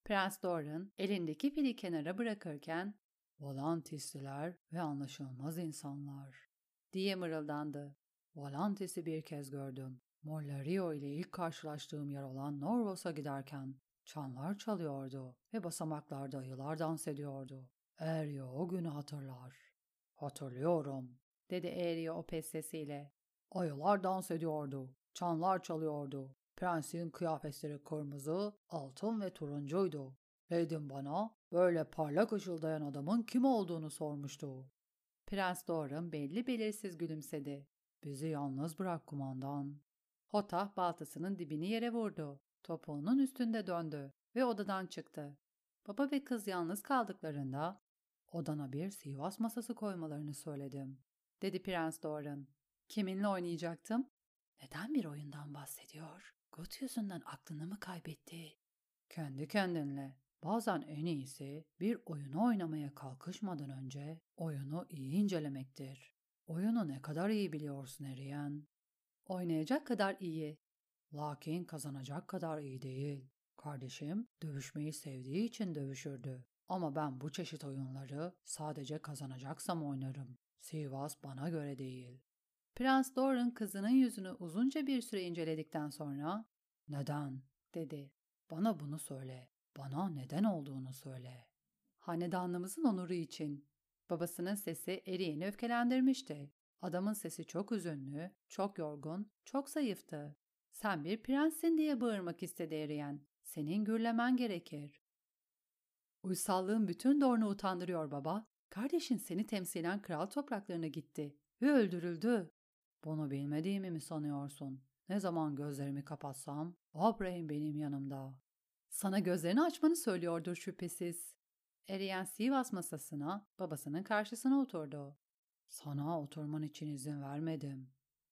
Prens Doran elindeki pili kenara bırakırken Volantisliler ve anlaşılmaz insanlar diye mırıldandı. Volantis'i bir kez gördüm. Mollario ile ilk karşılaştığım yer olan Norvos'a giderken Çanlar çalıyordu ve basamaklarda ayılar dans ediyordu. Erio o günü hatırlar. Hatırlıyorum, dedi Erio o pes sesiyle. Ayılar dans ediyordu, çanlar çalıyordu. Prensin kıyafetleri kırmızı, altın ve turuncuydu. Leydim bana böyle parlak ışıldayan adamın kim olduğunu sormuştu. Prens Doran belli belirsiz gülümsedi. Bizi yalnız bırak kumandan. Hotah baltasının dibini yere vurdu. Topuğunun üstünde döndü ve odadan çıktı. Baba ve kız yalnız kaldıklarında odana bir Sivas masası koymalarını söyledim, dedi Prens Doran. Kiminle oynayacaktım? Neden bir oyundan bahsediyor? Gut yüzünden aklını mı kaybetti? Kendi kendinle. Bazen en iyisi bir oyunu oynamaya kalkışmadan önce oyunu iyi incelemektir. Oyunu ne kadar iyi biliyorsun Eriyen? Oynayacak kadar iyi. Lakin kazanacak kadar iyi değil. Kardeşim dövüşmeyi sevdiği için dövüşürdü. Ama ben bu çeşit oyunları sadece kazanacaksam oynarım. Sivas bana göre değil. Prens Doran kızının yüzünü uzunca bir süre inceledikten sonra ''Neden?'' dedi. ''Bana bunu söyle. Bana neden olduğunu söyle.'' Hanedanlığımızın onuru için. Babasının sesi Eriyen'i öfkelendirmişti. Adamın sesi çok üzünlü, çok yorgun, çok zayıftı. Sen bir prenssin diye bağırmak istedi Eriyen. Senin gürlemen gerekir. Uysallığın bütün Dorn'u utandırıyor baba. Kardeşin seni temsilen kral topraklarına gitti ve öldürüldü. Bunu bilmediğimi mi sanıyorsun? Ne zaman gözlerimi kapatsam, Abraham benim yanımda. Sana gözlerini açmanı söylüyordur şüphesiz. Eriyen Sivas masasına, babasının karşısına oturdu. Sana oturman için izin vermedim.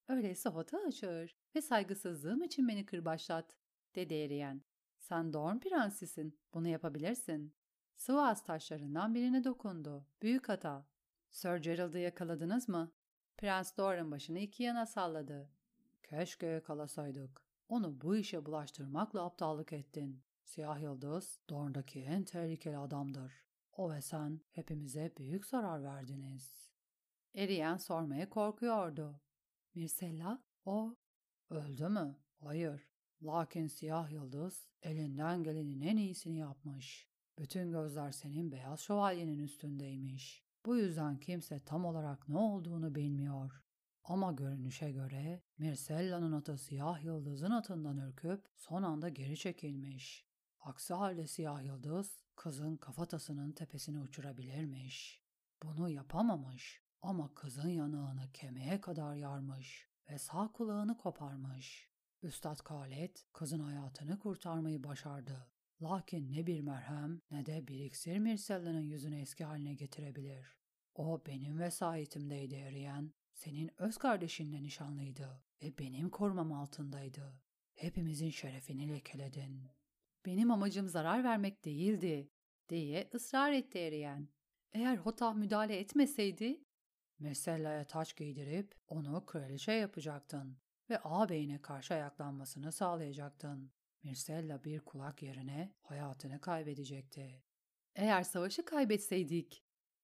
Öyleyse hota açır ve saygısızlığım için beni kırbaçlat, dedi Eriyen. Sen Dorn prensisin, bunu yapabilirsin. Sivas taşlarından birine dokundu. Büyük hata. Sir Gerald'ı yakaladınız mı? Prens Dorn başını iki yana salladı. Keşke yakalasaydık. Onu bu işe bulaştırmakla aptallık ettin. Siyah Yıldız, Dorn'daki en tehlikeli adamdır. O ve sen hepimize büyük zarar verdiniz. Eriyen sormaya korkuyordu. Mirsella, o öldü mü? Hayır. Lakin siyah yıldız elinden gelenin en iyisini yapmış. Bütün gözler senin beyaz şövalyenin üstündeymiş. Bu yüzden kimse tam olarak ne olduğunu bilmiyor. Ama görünüşe göre Mirsella'nın atı siyah yıldızın atından ürküp son anda geri çekilmiş. Aksi halde siyah yıldız kızın kafatasının tepesini uçurabilirmiş. Bunu yapamamış ama kızın yanağını kemiğe kadar yarmış ve sağ kulağını koparmış. Üstad Khaled kızın hayatını kurtarmayı başardı. Lakin ne bir merhem ne de bir iksir Mirsella'nın yüzünü eski haline getirebilir. O benim vesayetimdeydi eriyen, senin öz kardeşinle nişanlıydı ve benim korumam altındaydı. Hepimizin şerefini lekeledin. Benim amacım zarar vermek değildi, diye ısrar etti eriyen. Eğer Hotah müdahale etmeseydi, Mesella'ya taç giydirip onu kraliçe yapacaktın ve ağabeyine karşı ayaklanmasını sağlayacaktın. Mirsella bir kulak yerine hayatını kaybedecekti. Eğer savaşı kaybetseydik,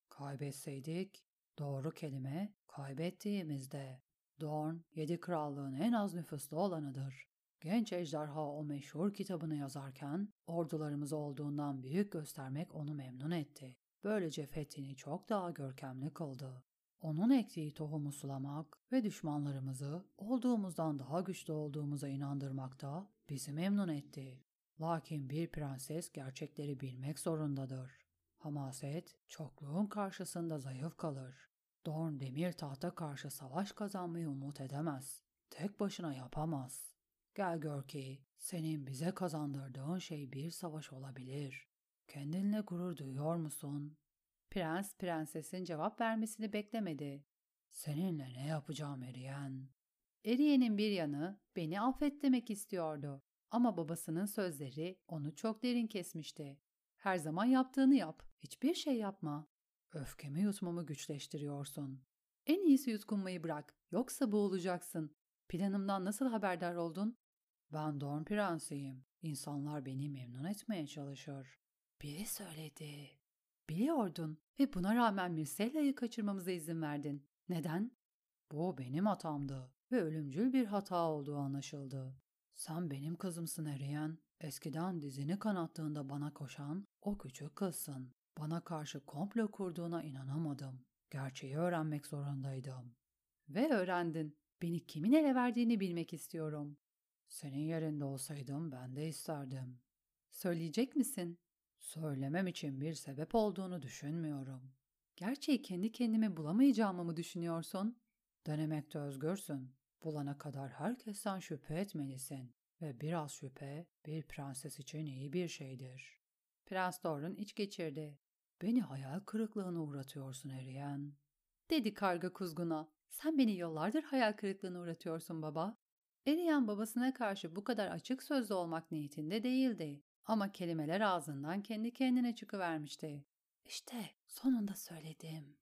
kaybetseydik, doğru kelime kaybettiğimizde. Dorn, yedi krallığın en az nüfuslu olanıdır. Genç ejderha o meşhur kitabını yazarken ordularımız olduğundan büyük göstermek onu memnun etti. Böylece fethini çok daha görkemli kıldı. Onun ektiği tohumu sulamak ve düşmanlarımızı olduğumuzdan daha güçlü olduğumuza inandırmak da bizi memnun etti. Lakin bir prenses gerçekleri bilmek zorundadır. Hamaset çokluğun karşısında zayıf kalır. Dorn demir tahta karşı savaş kazanmayı umut edemez. Tek başına yapamaz. Gel gör ki senin bize kazandırdığın şey bir savaş olabilir. Kendinle gurur duyuyor musun? Prens prensesin cevap vermesini beklemedi. Seninle ne yapacağım Eriyen? Eriyen'in bir yanı beni affet demek istiyordu. Ama babasının sözleri onu çok derin kesmişti. Her zaman yaptığını yap, hiçbir şey yapma. Öfkemi yutmamı güçleştiriyorsun. En iyisi yutkunmayı bırak, yoksa boğulacaksın. Planımdan nasıl haberdar oldun? Ben Dorn Prensiyim. İnsanlar beni memnun etmeye çalışır. Biri söyledi. Biliyordun ve buna rağmen Mirsella'yı kaçırmamıza izin verdin. Neden? Bu benim hatamdı ve ölümcül bir hata olduğu anlaşıldı. Sen benim kızımsın Eriyen. Eskiden dizini kanattığında bana koşan o küçük kızsın. Bana karşı komplo kurduğuna inanamadım. Gerçeği öğrenmek zorundaydım. Ve öğrendin. Beni kimin ele verdiğini bilmek istiyorum. Senin yerinde olsaydım ben de isterdim. Söyleyecek misin? Söylemem için bir sebep olduğunu düşünmüyorum. Gerçeği kendi kendime bulamayacağımı mı düşünüyorsun? Denemekte özgürsün. Bulana kadar herkesten şüphe etmelisin. Ve biraz şüphe bir prenses için iyi bir şeydir. Prens Dorn iç geçirdi. Beni hayal kırıklığına uğratıyorsun Eriyen. Dedi karga kuzguna. Sen beni yıllardır hayal kırıklığına uğratıyorsun baba. Eriyen babasına karşı bu kadar açık sözlü olmak niyetinde değildi. Ama kelimeler ağzından kendi kendine çıkıvermişti. İşte sonunda söyledim.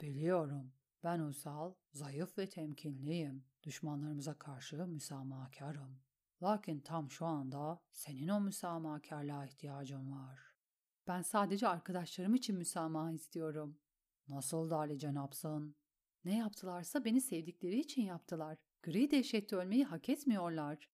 Biliyorum. Ben uysal, zayıf ve temkinliyim. Düşmanlarımıza karşı müsamahakarım. Lakin tam şu anda senin o müsamahakarlığa ihtiyacın var. Ben sadece arkadaşlarım için müsamaha istiyorum. Nasıl da Ali Cenapsın? Ne yaptılarsa beni sevdikleri için yaptılar. Gri dehşette ölmeyi hak etmiyorlar.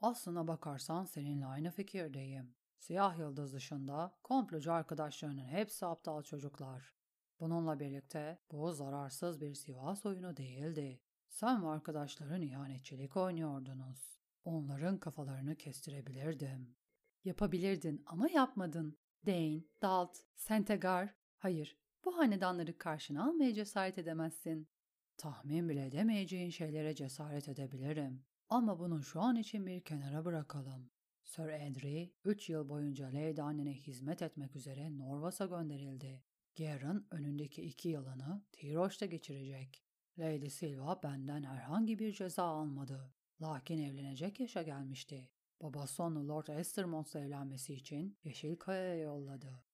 Aslına bakarsan seninle aynı fikirdeyim. Siyah yıldız dışında komplocu arkadaşlarının hepsi aptal çocuklar. Bununla birlikte bu zararsız bir Sivas oyunu değildi. Sen ve arkadaşların ihanetçilik oynuyordunuz. Onların kafalarını kestirebilirdim. Yapabilirdin ama yapmadın. Dane, Dalt, Sentegar. Hayır, bu hanedanları karşına almaya cesaret edemezsin. Tahmin bile edemeyeceğin şeylere cesaret edebilirim. Ama bunu şu an için bir kenara bırakalım. Sir Edry, 3 yıl boyunca Lady annene hizmet etmek üzere Norvas'a gönderildi. Ger'ın önündeki iki yılını Tiroş'ta geçirecek. Lady Silva benden herhangi bir ceza almadı. Lakin evlenecek yaşa gelmişti. Babası onu Lord Estermont'la evlenmesi için Yeşilkaya'ya yolladı.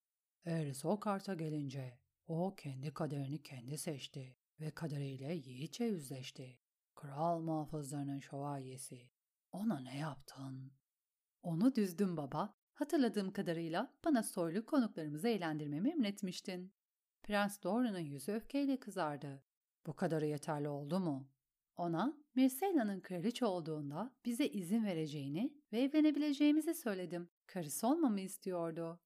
Eğer karta gelince o kendi kaderini kendi seçti ve kaderiyle yiğitçe yüzleşti. Kral muhafızlarının şövalyesi. Ona ne yaptın? Onu düzdüm baba. Hatırladığım kadarıyla bana soylu konuklarımızı eğlendirmemi emretmiştin. Prens Doran'ın yüzü öfkeyle kızardı. Bu kadarı yeterli oldu mu? Ona Mircella'nın kraliçe olduğunda bize izin vereceğini ve evlenebileceğimizi söyledim. Karısı olmamı istiyordu.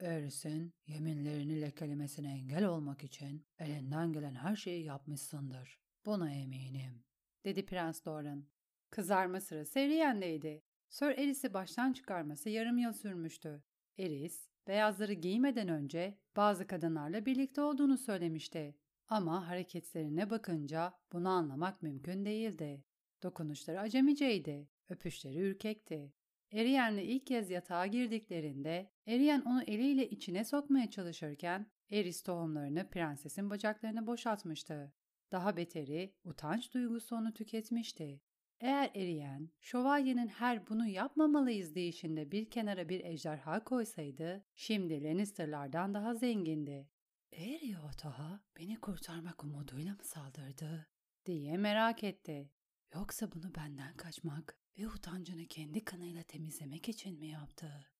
Eris'in yeminlerini lekelemesine engel olmak için elinden gelen her şeyi yapmışsındır. Buna eminim, dedi Prens Doran. Kızarma sırası Eriyen'deydi. Sir Eris'i baştan çıkarması yarım yıl sürmüştü. Eris, beyazları giymeden önce bazı kadınlarla birlikte olduğunu söylemişti. Ama hareketlerine bakınca bunu anlamak mümkün değildi. Dokunuşları acemiceydi, öpüşleri ürkekti. Eriyen'le ilk kez yatağa girdiklerinde Eriyen onu eliyle içine sokmaya çalışırken Eris tohumlarını prensesin bacaklarına boşaltmıştı. Daha beteri utanç duygusu onu tüketmişti. Eğer Eriyen, şövalyenin her bunu yapmamalıyız deyişinde bir kenara bir ejderha koysaydı, şimdi Lannister'lardan daha zengindi. Eriotaha beni kurtarmak umuduyla mı saldırdı? diye merak etti. Yoksa bunu benden kaçmak ve utancını kendi kanıyla temizlemek için mi yaptı?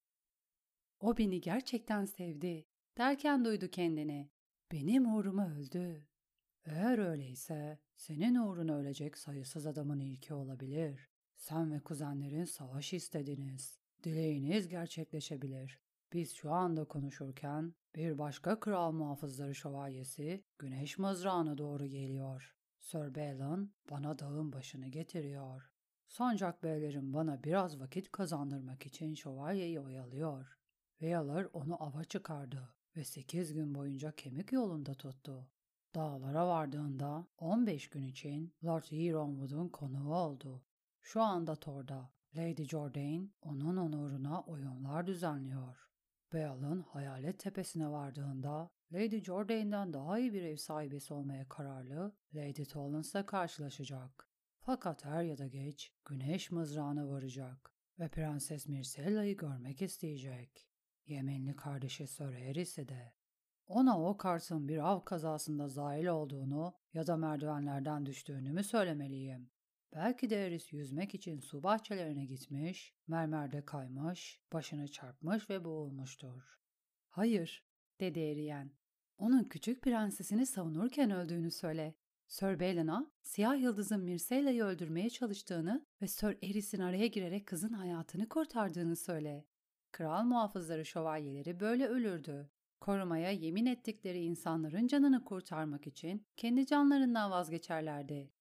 O beni gerçekten sevdi derken duydu kendini. Benim uğruma öldü. Eğer öyleyse senin uğruna ölecek sayısız adamın ilki olabilir. Sen ve kuzenlerin savaş istediniz. Dileğiniz gerçekleşebilir. Biz şu anda konuşurken bir başka kral muhafızları şövalyesi güneş mızrağına doğru geliyor. Sir Balin bana dağın başını getiriyor. Sancak beylerim bana biraz vakit kazandırmak için şövalyeyi oyalıyor. Veyalar onu ava çıkardı ve sekiz gün boyunca kemik yolunda tuttu. Dağlara vardığında 15 gün için Lord Yeronwood'un konuğu oldu. Şu anda Thor'da Lady Jordan onun onuruna oyunlar düzenliyor. Beal'ın hayalet tepesine vardığında Lady Jordan'dan daha iyi bir ev sahibesi olmaya kararlı Lady Tollance'la karşılaşacak. Fakat her ya da geç güneş mızrağına varacak ve Prenses Myrcella'yı görmek isteyecek. Yemenli kardeşi Sir Harris'e de. Ona o kartın bir av kazasında zahil olduğunu ya da merdivenlerden düştüğünü mü söylemeliyim? Belki de Eris yüzmek için su bahçelerine gitmiş, mermerde kaymış, başını çarpmış ve boğulmuştur. Hayır, dedi Eriyen. Onun küçük prensesini savunurken öldüğünü söyle. Sir Balin'a siyah yıldızın Myrcella'yı öldürmeye çalıştığını ve Sir Eris'in araya girerek kızın hayatını kurtardığını söyle. Kral muhafızları şövalyeleri böyle ölürdü. Korumaya yemin ettikleri insanların canını kurtarmak için kendi canlarından vazgeçerlerdi.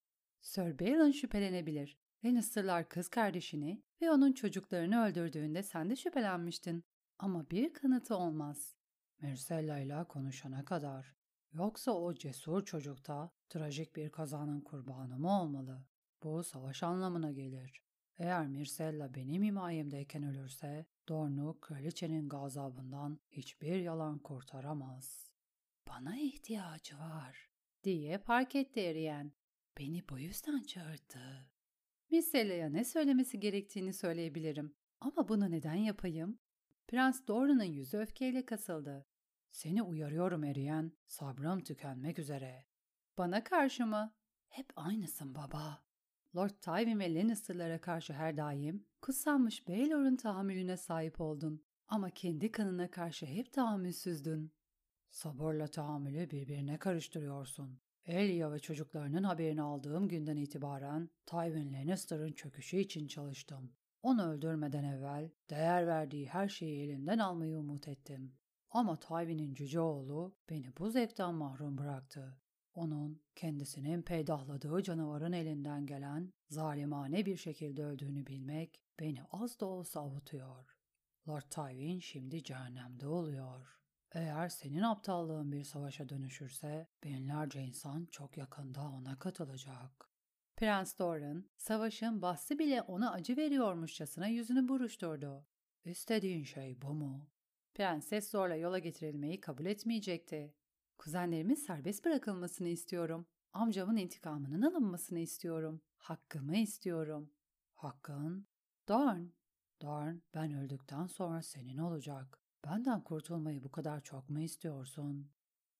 Sir Balin şüphelenebilir. Lannister'lar kız kardeşini ve onun çocuklarını öldürdüğünde sen de şüphelenmiştin. Ama bir kanıtı olmaz. Myrcella ile konuşana kadar. Yoksa o cesur çocukta trajik bir kazanın kurbanı mı olmalı? Bu savaş anlamına gelir. Eğer Myrcella benim himayemdeyken ölürse, Dornu kraliçenin gazabından hiçbir yalan kurtaramaz. Bana ihtiyacı var, diye fark etti Eriyen. Beni bu yüzden çağırdı. Myrcella'ya ne söylemesi gerektiğini söyleyebilirim. Ama bunu neden yapayım? Prens Doran'ın yüzü öfkeyle kasıldı. Seni uyarıyorum Eriyen, sabrım tükenmek üzere. Bana karşı mı? Hep aynısın baba. Lord Tywin ve Lannister'lara karşı her daim kutsanmış Baelor'un tahammülüne sahip oldun. Ama kendi kanına karşı hep tahammülsüzdün. Sabırla tahammülü birbirine karıştırıyorsun. Elia ve çocuklarının haberini aldığım günden itibaren Tywin Lannister'ın çöküşü için çalıştım. Onu öldürmeden evvel değer verdiği her şeyi elinden almayı umut ettim. Ama Tywin'in cüce oğlu beni bu zevkten mahrum bıraktı. Onun kendisinin peydahladığı canavarın elinden gelen zalimane bir şekilde öldüğünü bilmek beni az da olsa avutuyor. Lord Tywin şimdi cehennemde oluyor. Eğer senin aptallığın bir savaşa dönüşürse binlerce insan çok yakında ona katılacak. Prens Doran, savaşın bahsi bile ona acı veriyormuşçasına yüzünü buruşturdu. İstediğin şey bu mu? Prenses zorla yola getirilmeyi kabul etmeyecekti. Kuzenlerimin serbest bırakılmasını istiyorum. Amcamın intikamının alınmasını istiyorum. Hakkımı istiyorum. Hakkın? Dorn. Dorn, ben öldükten sonra senin olacak. Benden kurtulmayı bu kadar çok mu istiyorsun?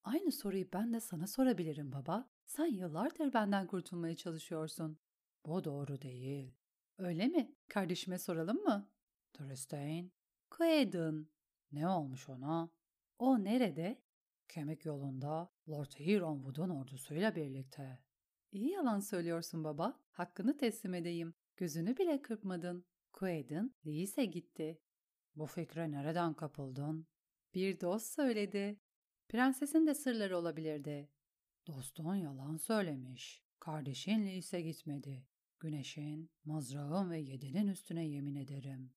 Aynı soruyu ben de sana sorabilirim baba. Sen yıllardır benden kurtulmaya çalışıyorsun. Bu doğru değil. Öyle mi? Kardeşime soralım mı? Tristain. Quaden. Ne olmuş ona? O nerede? Kemik yolunda Lord Huronwood'un ordusuyla birlikte. İyi yalan söylüyorsun baba. Hakkını teslim edeyim. Gözünü bile kırpmadın. Quaden, Lee'se gitti. Bu fikre nereden kapıldın? Bir dost söyledi. Prensesin de sırları olabilirdi. Dostun yalan söylemiş. Kardeşin Lee'se gitmedi. Güneşin, mızrağın ve yedinin üstüne yemin ederim.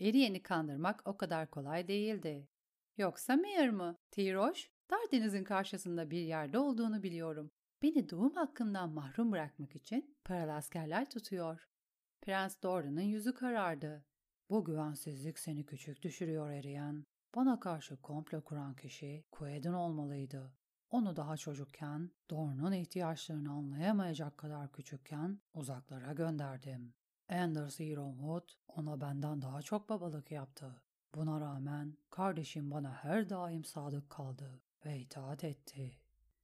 Eriyen'i kandırmak o kadar kolay değildi. Yoksa Meir mı? Tiroş, Dardeniz'in karşısında bir yerde olduğunu biliyorum. Beni doğum hakkımdan mahrum bırakmak için paralı askerler tutuyor. Prens Doran'ın yüzü karardı. Bu güvensizlik seni küçük düşürüyor Eriyen. Bana karşı komplo kuran kişi Quaid'in olmalıydı. Onu daha çocukken, Dorne'un ihtiyaçlarını anlayamayacak kadar küçükken uzaklara gönderdim. Anders Ironwood ona benden daha çok babalık yaptı. Buna rağmen kardeşim bana her daim sadık kaldı ve itaat etti.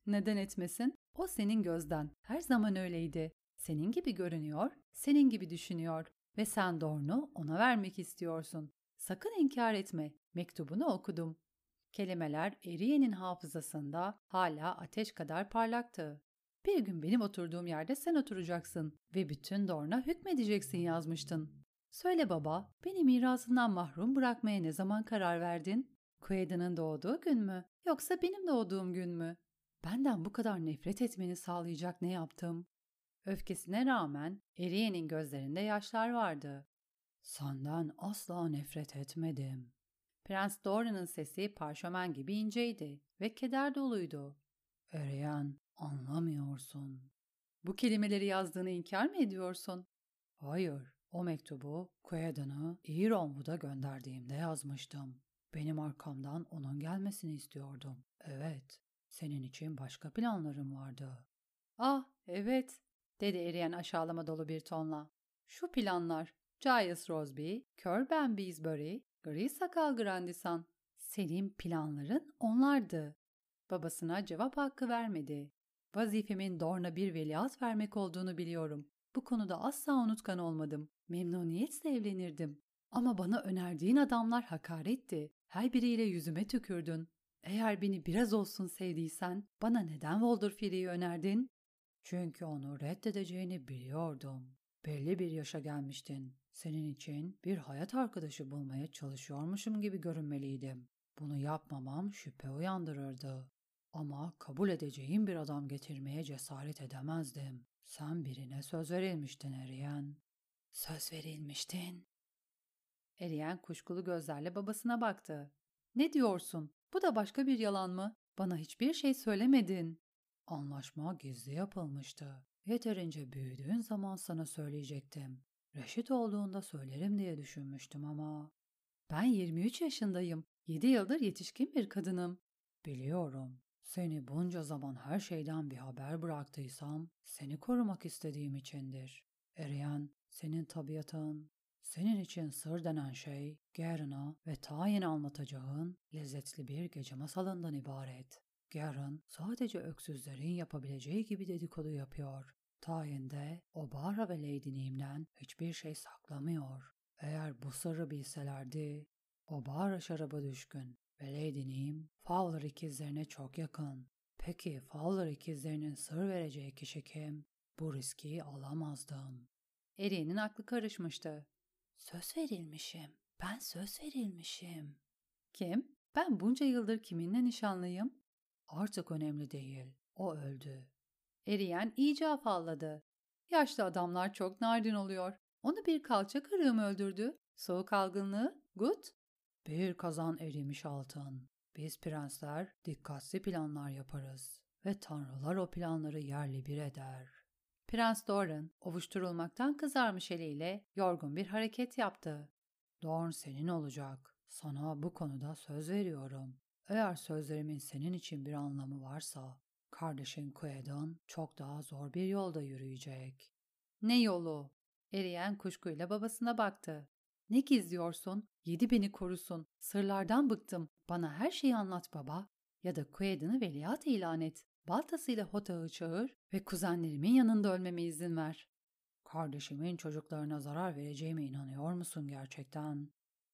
Neden etmesin? O senin gözden. Her zaman öyleydi. Senin gibi görünüyor, senin gibi düşünüyor ve sen Dorn'u ona vermek istiyorsun. Sakın inkar etme. Mektubunu okudum. Kelimeler Eriye'nin hafızasında hala ateş kadar parlaktı. Bir gün benim oturduğum yerde sen oturacaksın ve bütün Dorn'a hükmedeceksin yazmıştın. Söyle baba, beni mirasından mahrum bırakmaya ne zaman karar verdin? Quaid'in doğduğu gün mü? Yoksa benim doğduğum gün mü? Benden bu kadar nefret etmeni sağlayacak ne yaptım? Öfkesine rağmen Eriye'nin gözlerinde yaşlar vardı. Senden asla nefret etmedim. Prens Doran'ın sesi parşömen gibi inceydi ve keder doluydu. Eriyen, anlamıyorsun. Bu kelimeleri yazdığını inkar mı ediyorsun? Hayır, o mektubu Quaden'ı Ironwood'a gönderdiğimde yazmıştım. Benim arkamdan onun gelmesini istiyordum. Evet, senin için başka planlarım vardı. Ah, evet, dedi eriyen aşağılama dolu bir tonla. Şu planlar, Giles Rosby, Kör Ben Beesbury, Gri Sakal Grandison. Senin planların onlardı. Babasına cevap hakkı vermedi. Vazifemin Dorn'a bir veliaht vermek olduğunu biliyorum. Bu konuda asla unutkan olmadım. Memnuniyetle evlenirdim. Ama bana önerdiğin adamlar hakaretti. Her biriyle yüzüme tükürdün. Eğer beni biraz olsun sevdiysen bana neden Walder Frey'i önerdin? Çünkü onu reddedeceğini biliyordum. Belli bir yaşa gelmiştin. Senin için bir hayat arkadaşı bulmaya çalışıyormuşum gibi görünmeliydim. Bunu yapmamam şüphe uyandırırdı. Ama kabul edeceğim bir adam getirmeye cesaret edemezdim. Sen birine söz verilmiştin Eriyen. Söz verilmiştin. Eriyen kuşkulu gözlerle babasına baktı. Ne diyorsun? Bu da başka bir yalan mı? Bana hiçbir şey söylemedin. Anlaşma gizli yapılmıştı. Yeterince büyüdüğün zaman sana söyleyecektim. Reşit olduğunda söylerim diye düşünmüştüm ama... Ben 23 yaşındayım. 7 yıldır yetişkin bir kadınım. Biliyorum. Seni bunca zaman her şeyden bir haber bıraktıysam seni korumak istediğim içindir. Eriyen, senin tabiatın, senin için sır denen şey, Garen'a ve tayin anlatacağın lezzetli bir gece masalından ibaret. Garen sadece öksüzlerin yapabileceği gibi dedikodu yapıyor. Tayinde Obara ve Lady Neem'den hiçbir şey saklamıyor. Eğer bu sırrı bilselerdi, Obara şaraba düşkün ve Lady Neem Fowler ikizlerine çok yakın. Peki Fowler ikizlerinin sır vereceği kişi kim? Bu riski alamazdım. Eri'nin aklı karışmıştı. Söz verilmişim. Ben söz verilmişim. Kim? Ben bunca yıldır kiminle nişanlıyım? Artık önemli değil. O öldü. Eriyen iyice afalladı. Yaşlı adamlar çok narin oluyor. Onu bir kalça kırığı mı öldürdü? Soğuk algınlığı? Gut? Bir kazan erimiş altın. Biz prensler dikkatli planlar yaparız ve tanrılar o planları yerli bir eder. Prens Doran ovuşturulmaktan kızarmış eliyle yorgun bir hareket yaptı. Dorn senin olacak. Sana bu konuda söz veriyorum. Eğer sözlerimin senin için bir anlamı varsa, kardeşin Quaidon çok daha zor bir yolda yürüyecek. Ne yolu? Eriyen kuşkuyla babasına baktı. Ne gizliyorsun? Yedi beni korusun. Sırlardan bıktım. Bana her şeyi anlat baba. Ya da Quaidon'ı veliaht ilan et. Baltasıyla Hota'yı çağır ve kuzenlerimin yanında ölmeme izin ver. Kardeşimin çocuklarına zarar vereceğime inanıyor musun gerçekten?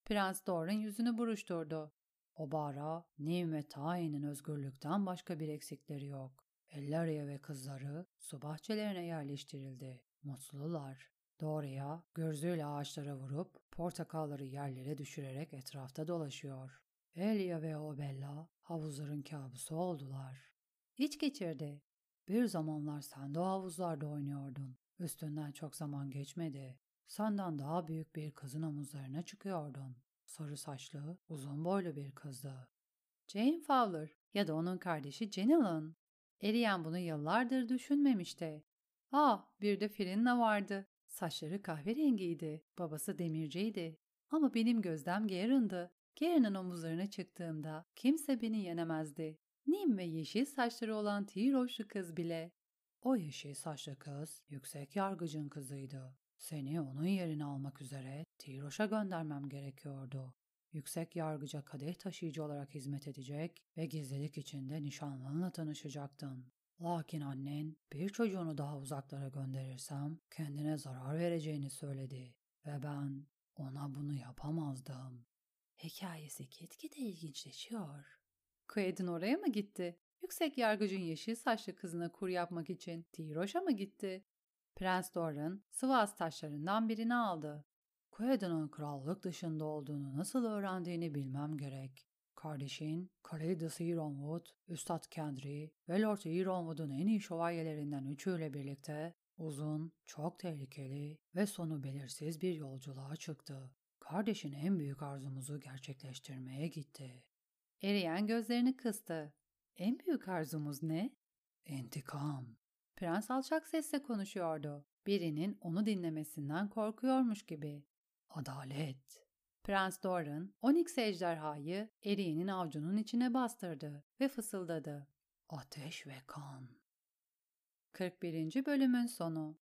Prens Doran yüzünü buruşturdu. Obara, Nim ve Tain'in özgürlükten başka bir eksikleri yok. Ellaria ve kızları su bahçelerine yerleştirildi. Mutlular. Doğruya gözüyle ağaçlara vurup portakalları yerlere düşürerek etrafta dolaşıyor. Elia ve Obella havuzların kabusu oldular. İç geçirdi. Bir zamanlar sen de havuzlarda oynuyordun. Üstünden çok zaman geçmedi. Senden daha büyük bir kızın omuzlarına çıkıyordun. Sarı saçlı, uzun boylu bir kızdı. Jane Fowler ya da onun kardeşi Jenny Lynn. Eriyen bunu yıllardır düşünmemişti. Ah, bir de Firinna vardı. Saçları kahverengiydi, babası demirciydi. Ama benim gözlem Garen'dı. Garen'ın omuzlarına çıktığımda kimse beni yenemezdi. Nim ve yeşil saçları olan Tiroşlu kız bile. O yeşil saçlı kız yüksek yargıcın kızıydı. Seni onun yerine almak üzere Tiroş'a göndermem gerekiyordu. Yüksek yargıca kadeh taşıyıcı olarak hizmet edecek ve gizlilik içinde nişanlınla tanışacaktın. Lakin annen bir çocuğunu daha uzaklara gönderirsem kendine zarar vereceğini söyledi ve ben ona bunu yapamazdım. Hikayesi gitgide ilginçleşiyor. Quaid'in oraya mı gitti? Yüksek yargıcın yeşil saçlı kızına kur yapmak için Tiroş'a mı gitti? Prens Doran Sivas taşlarından birini aldı. Quaid'in krallık dışında olduğunu nasıl öğrendiğini bilmem gerek. Kardeşin, Kalidus Ironwood, Üstad Kendry ve Lord Ironwood'un en iyi şövalyelerinden üçüyle birlikte uzun, çok tehlikeli ve sonu belirsiz bir yolculuğa çıktı. Kardeşin en büyük arzumuzu gerçekleştirmeye gitti. Eriyen gözlerini kıstı. En büyük arzumuz ne? İntikam. Prens alçak sesle konuşuyordu. Birinin onu dinlemesinden korkuyormuş gibi. Adalet. Prens Doran, Onyx ejderhayı Eriyen'in avcunun içine bastırdı ve fısıldadı. Ateş ve kan. 41. bölümün sonu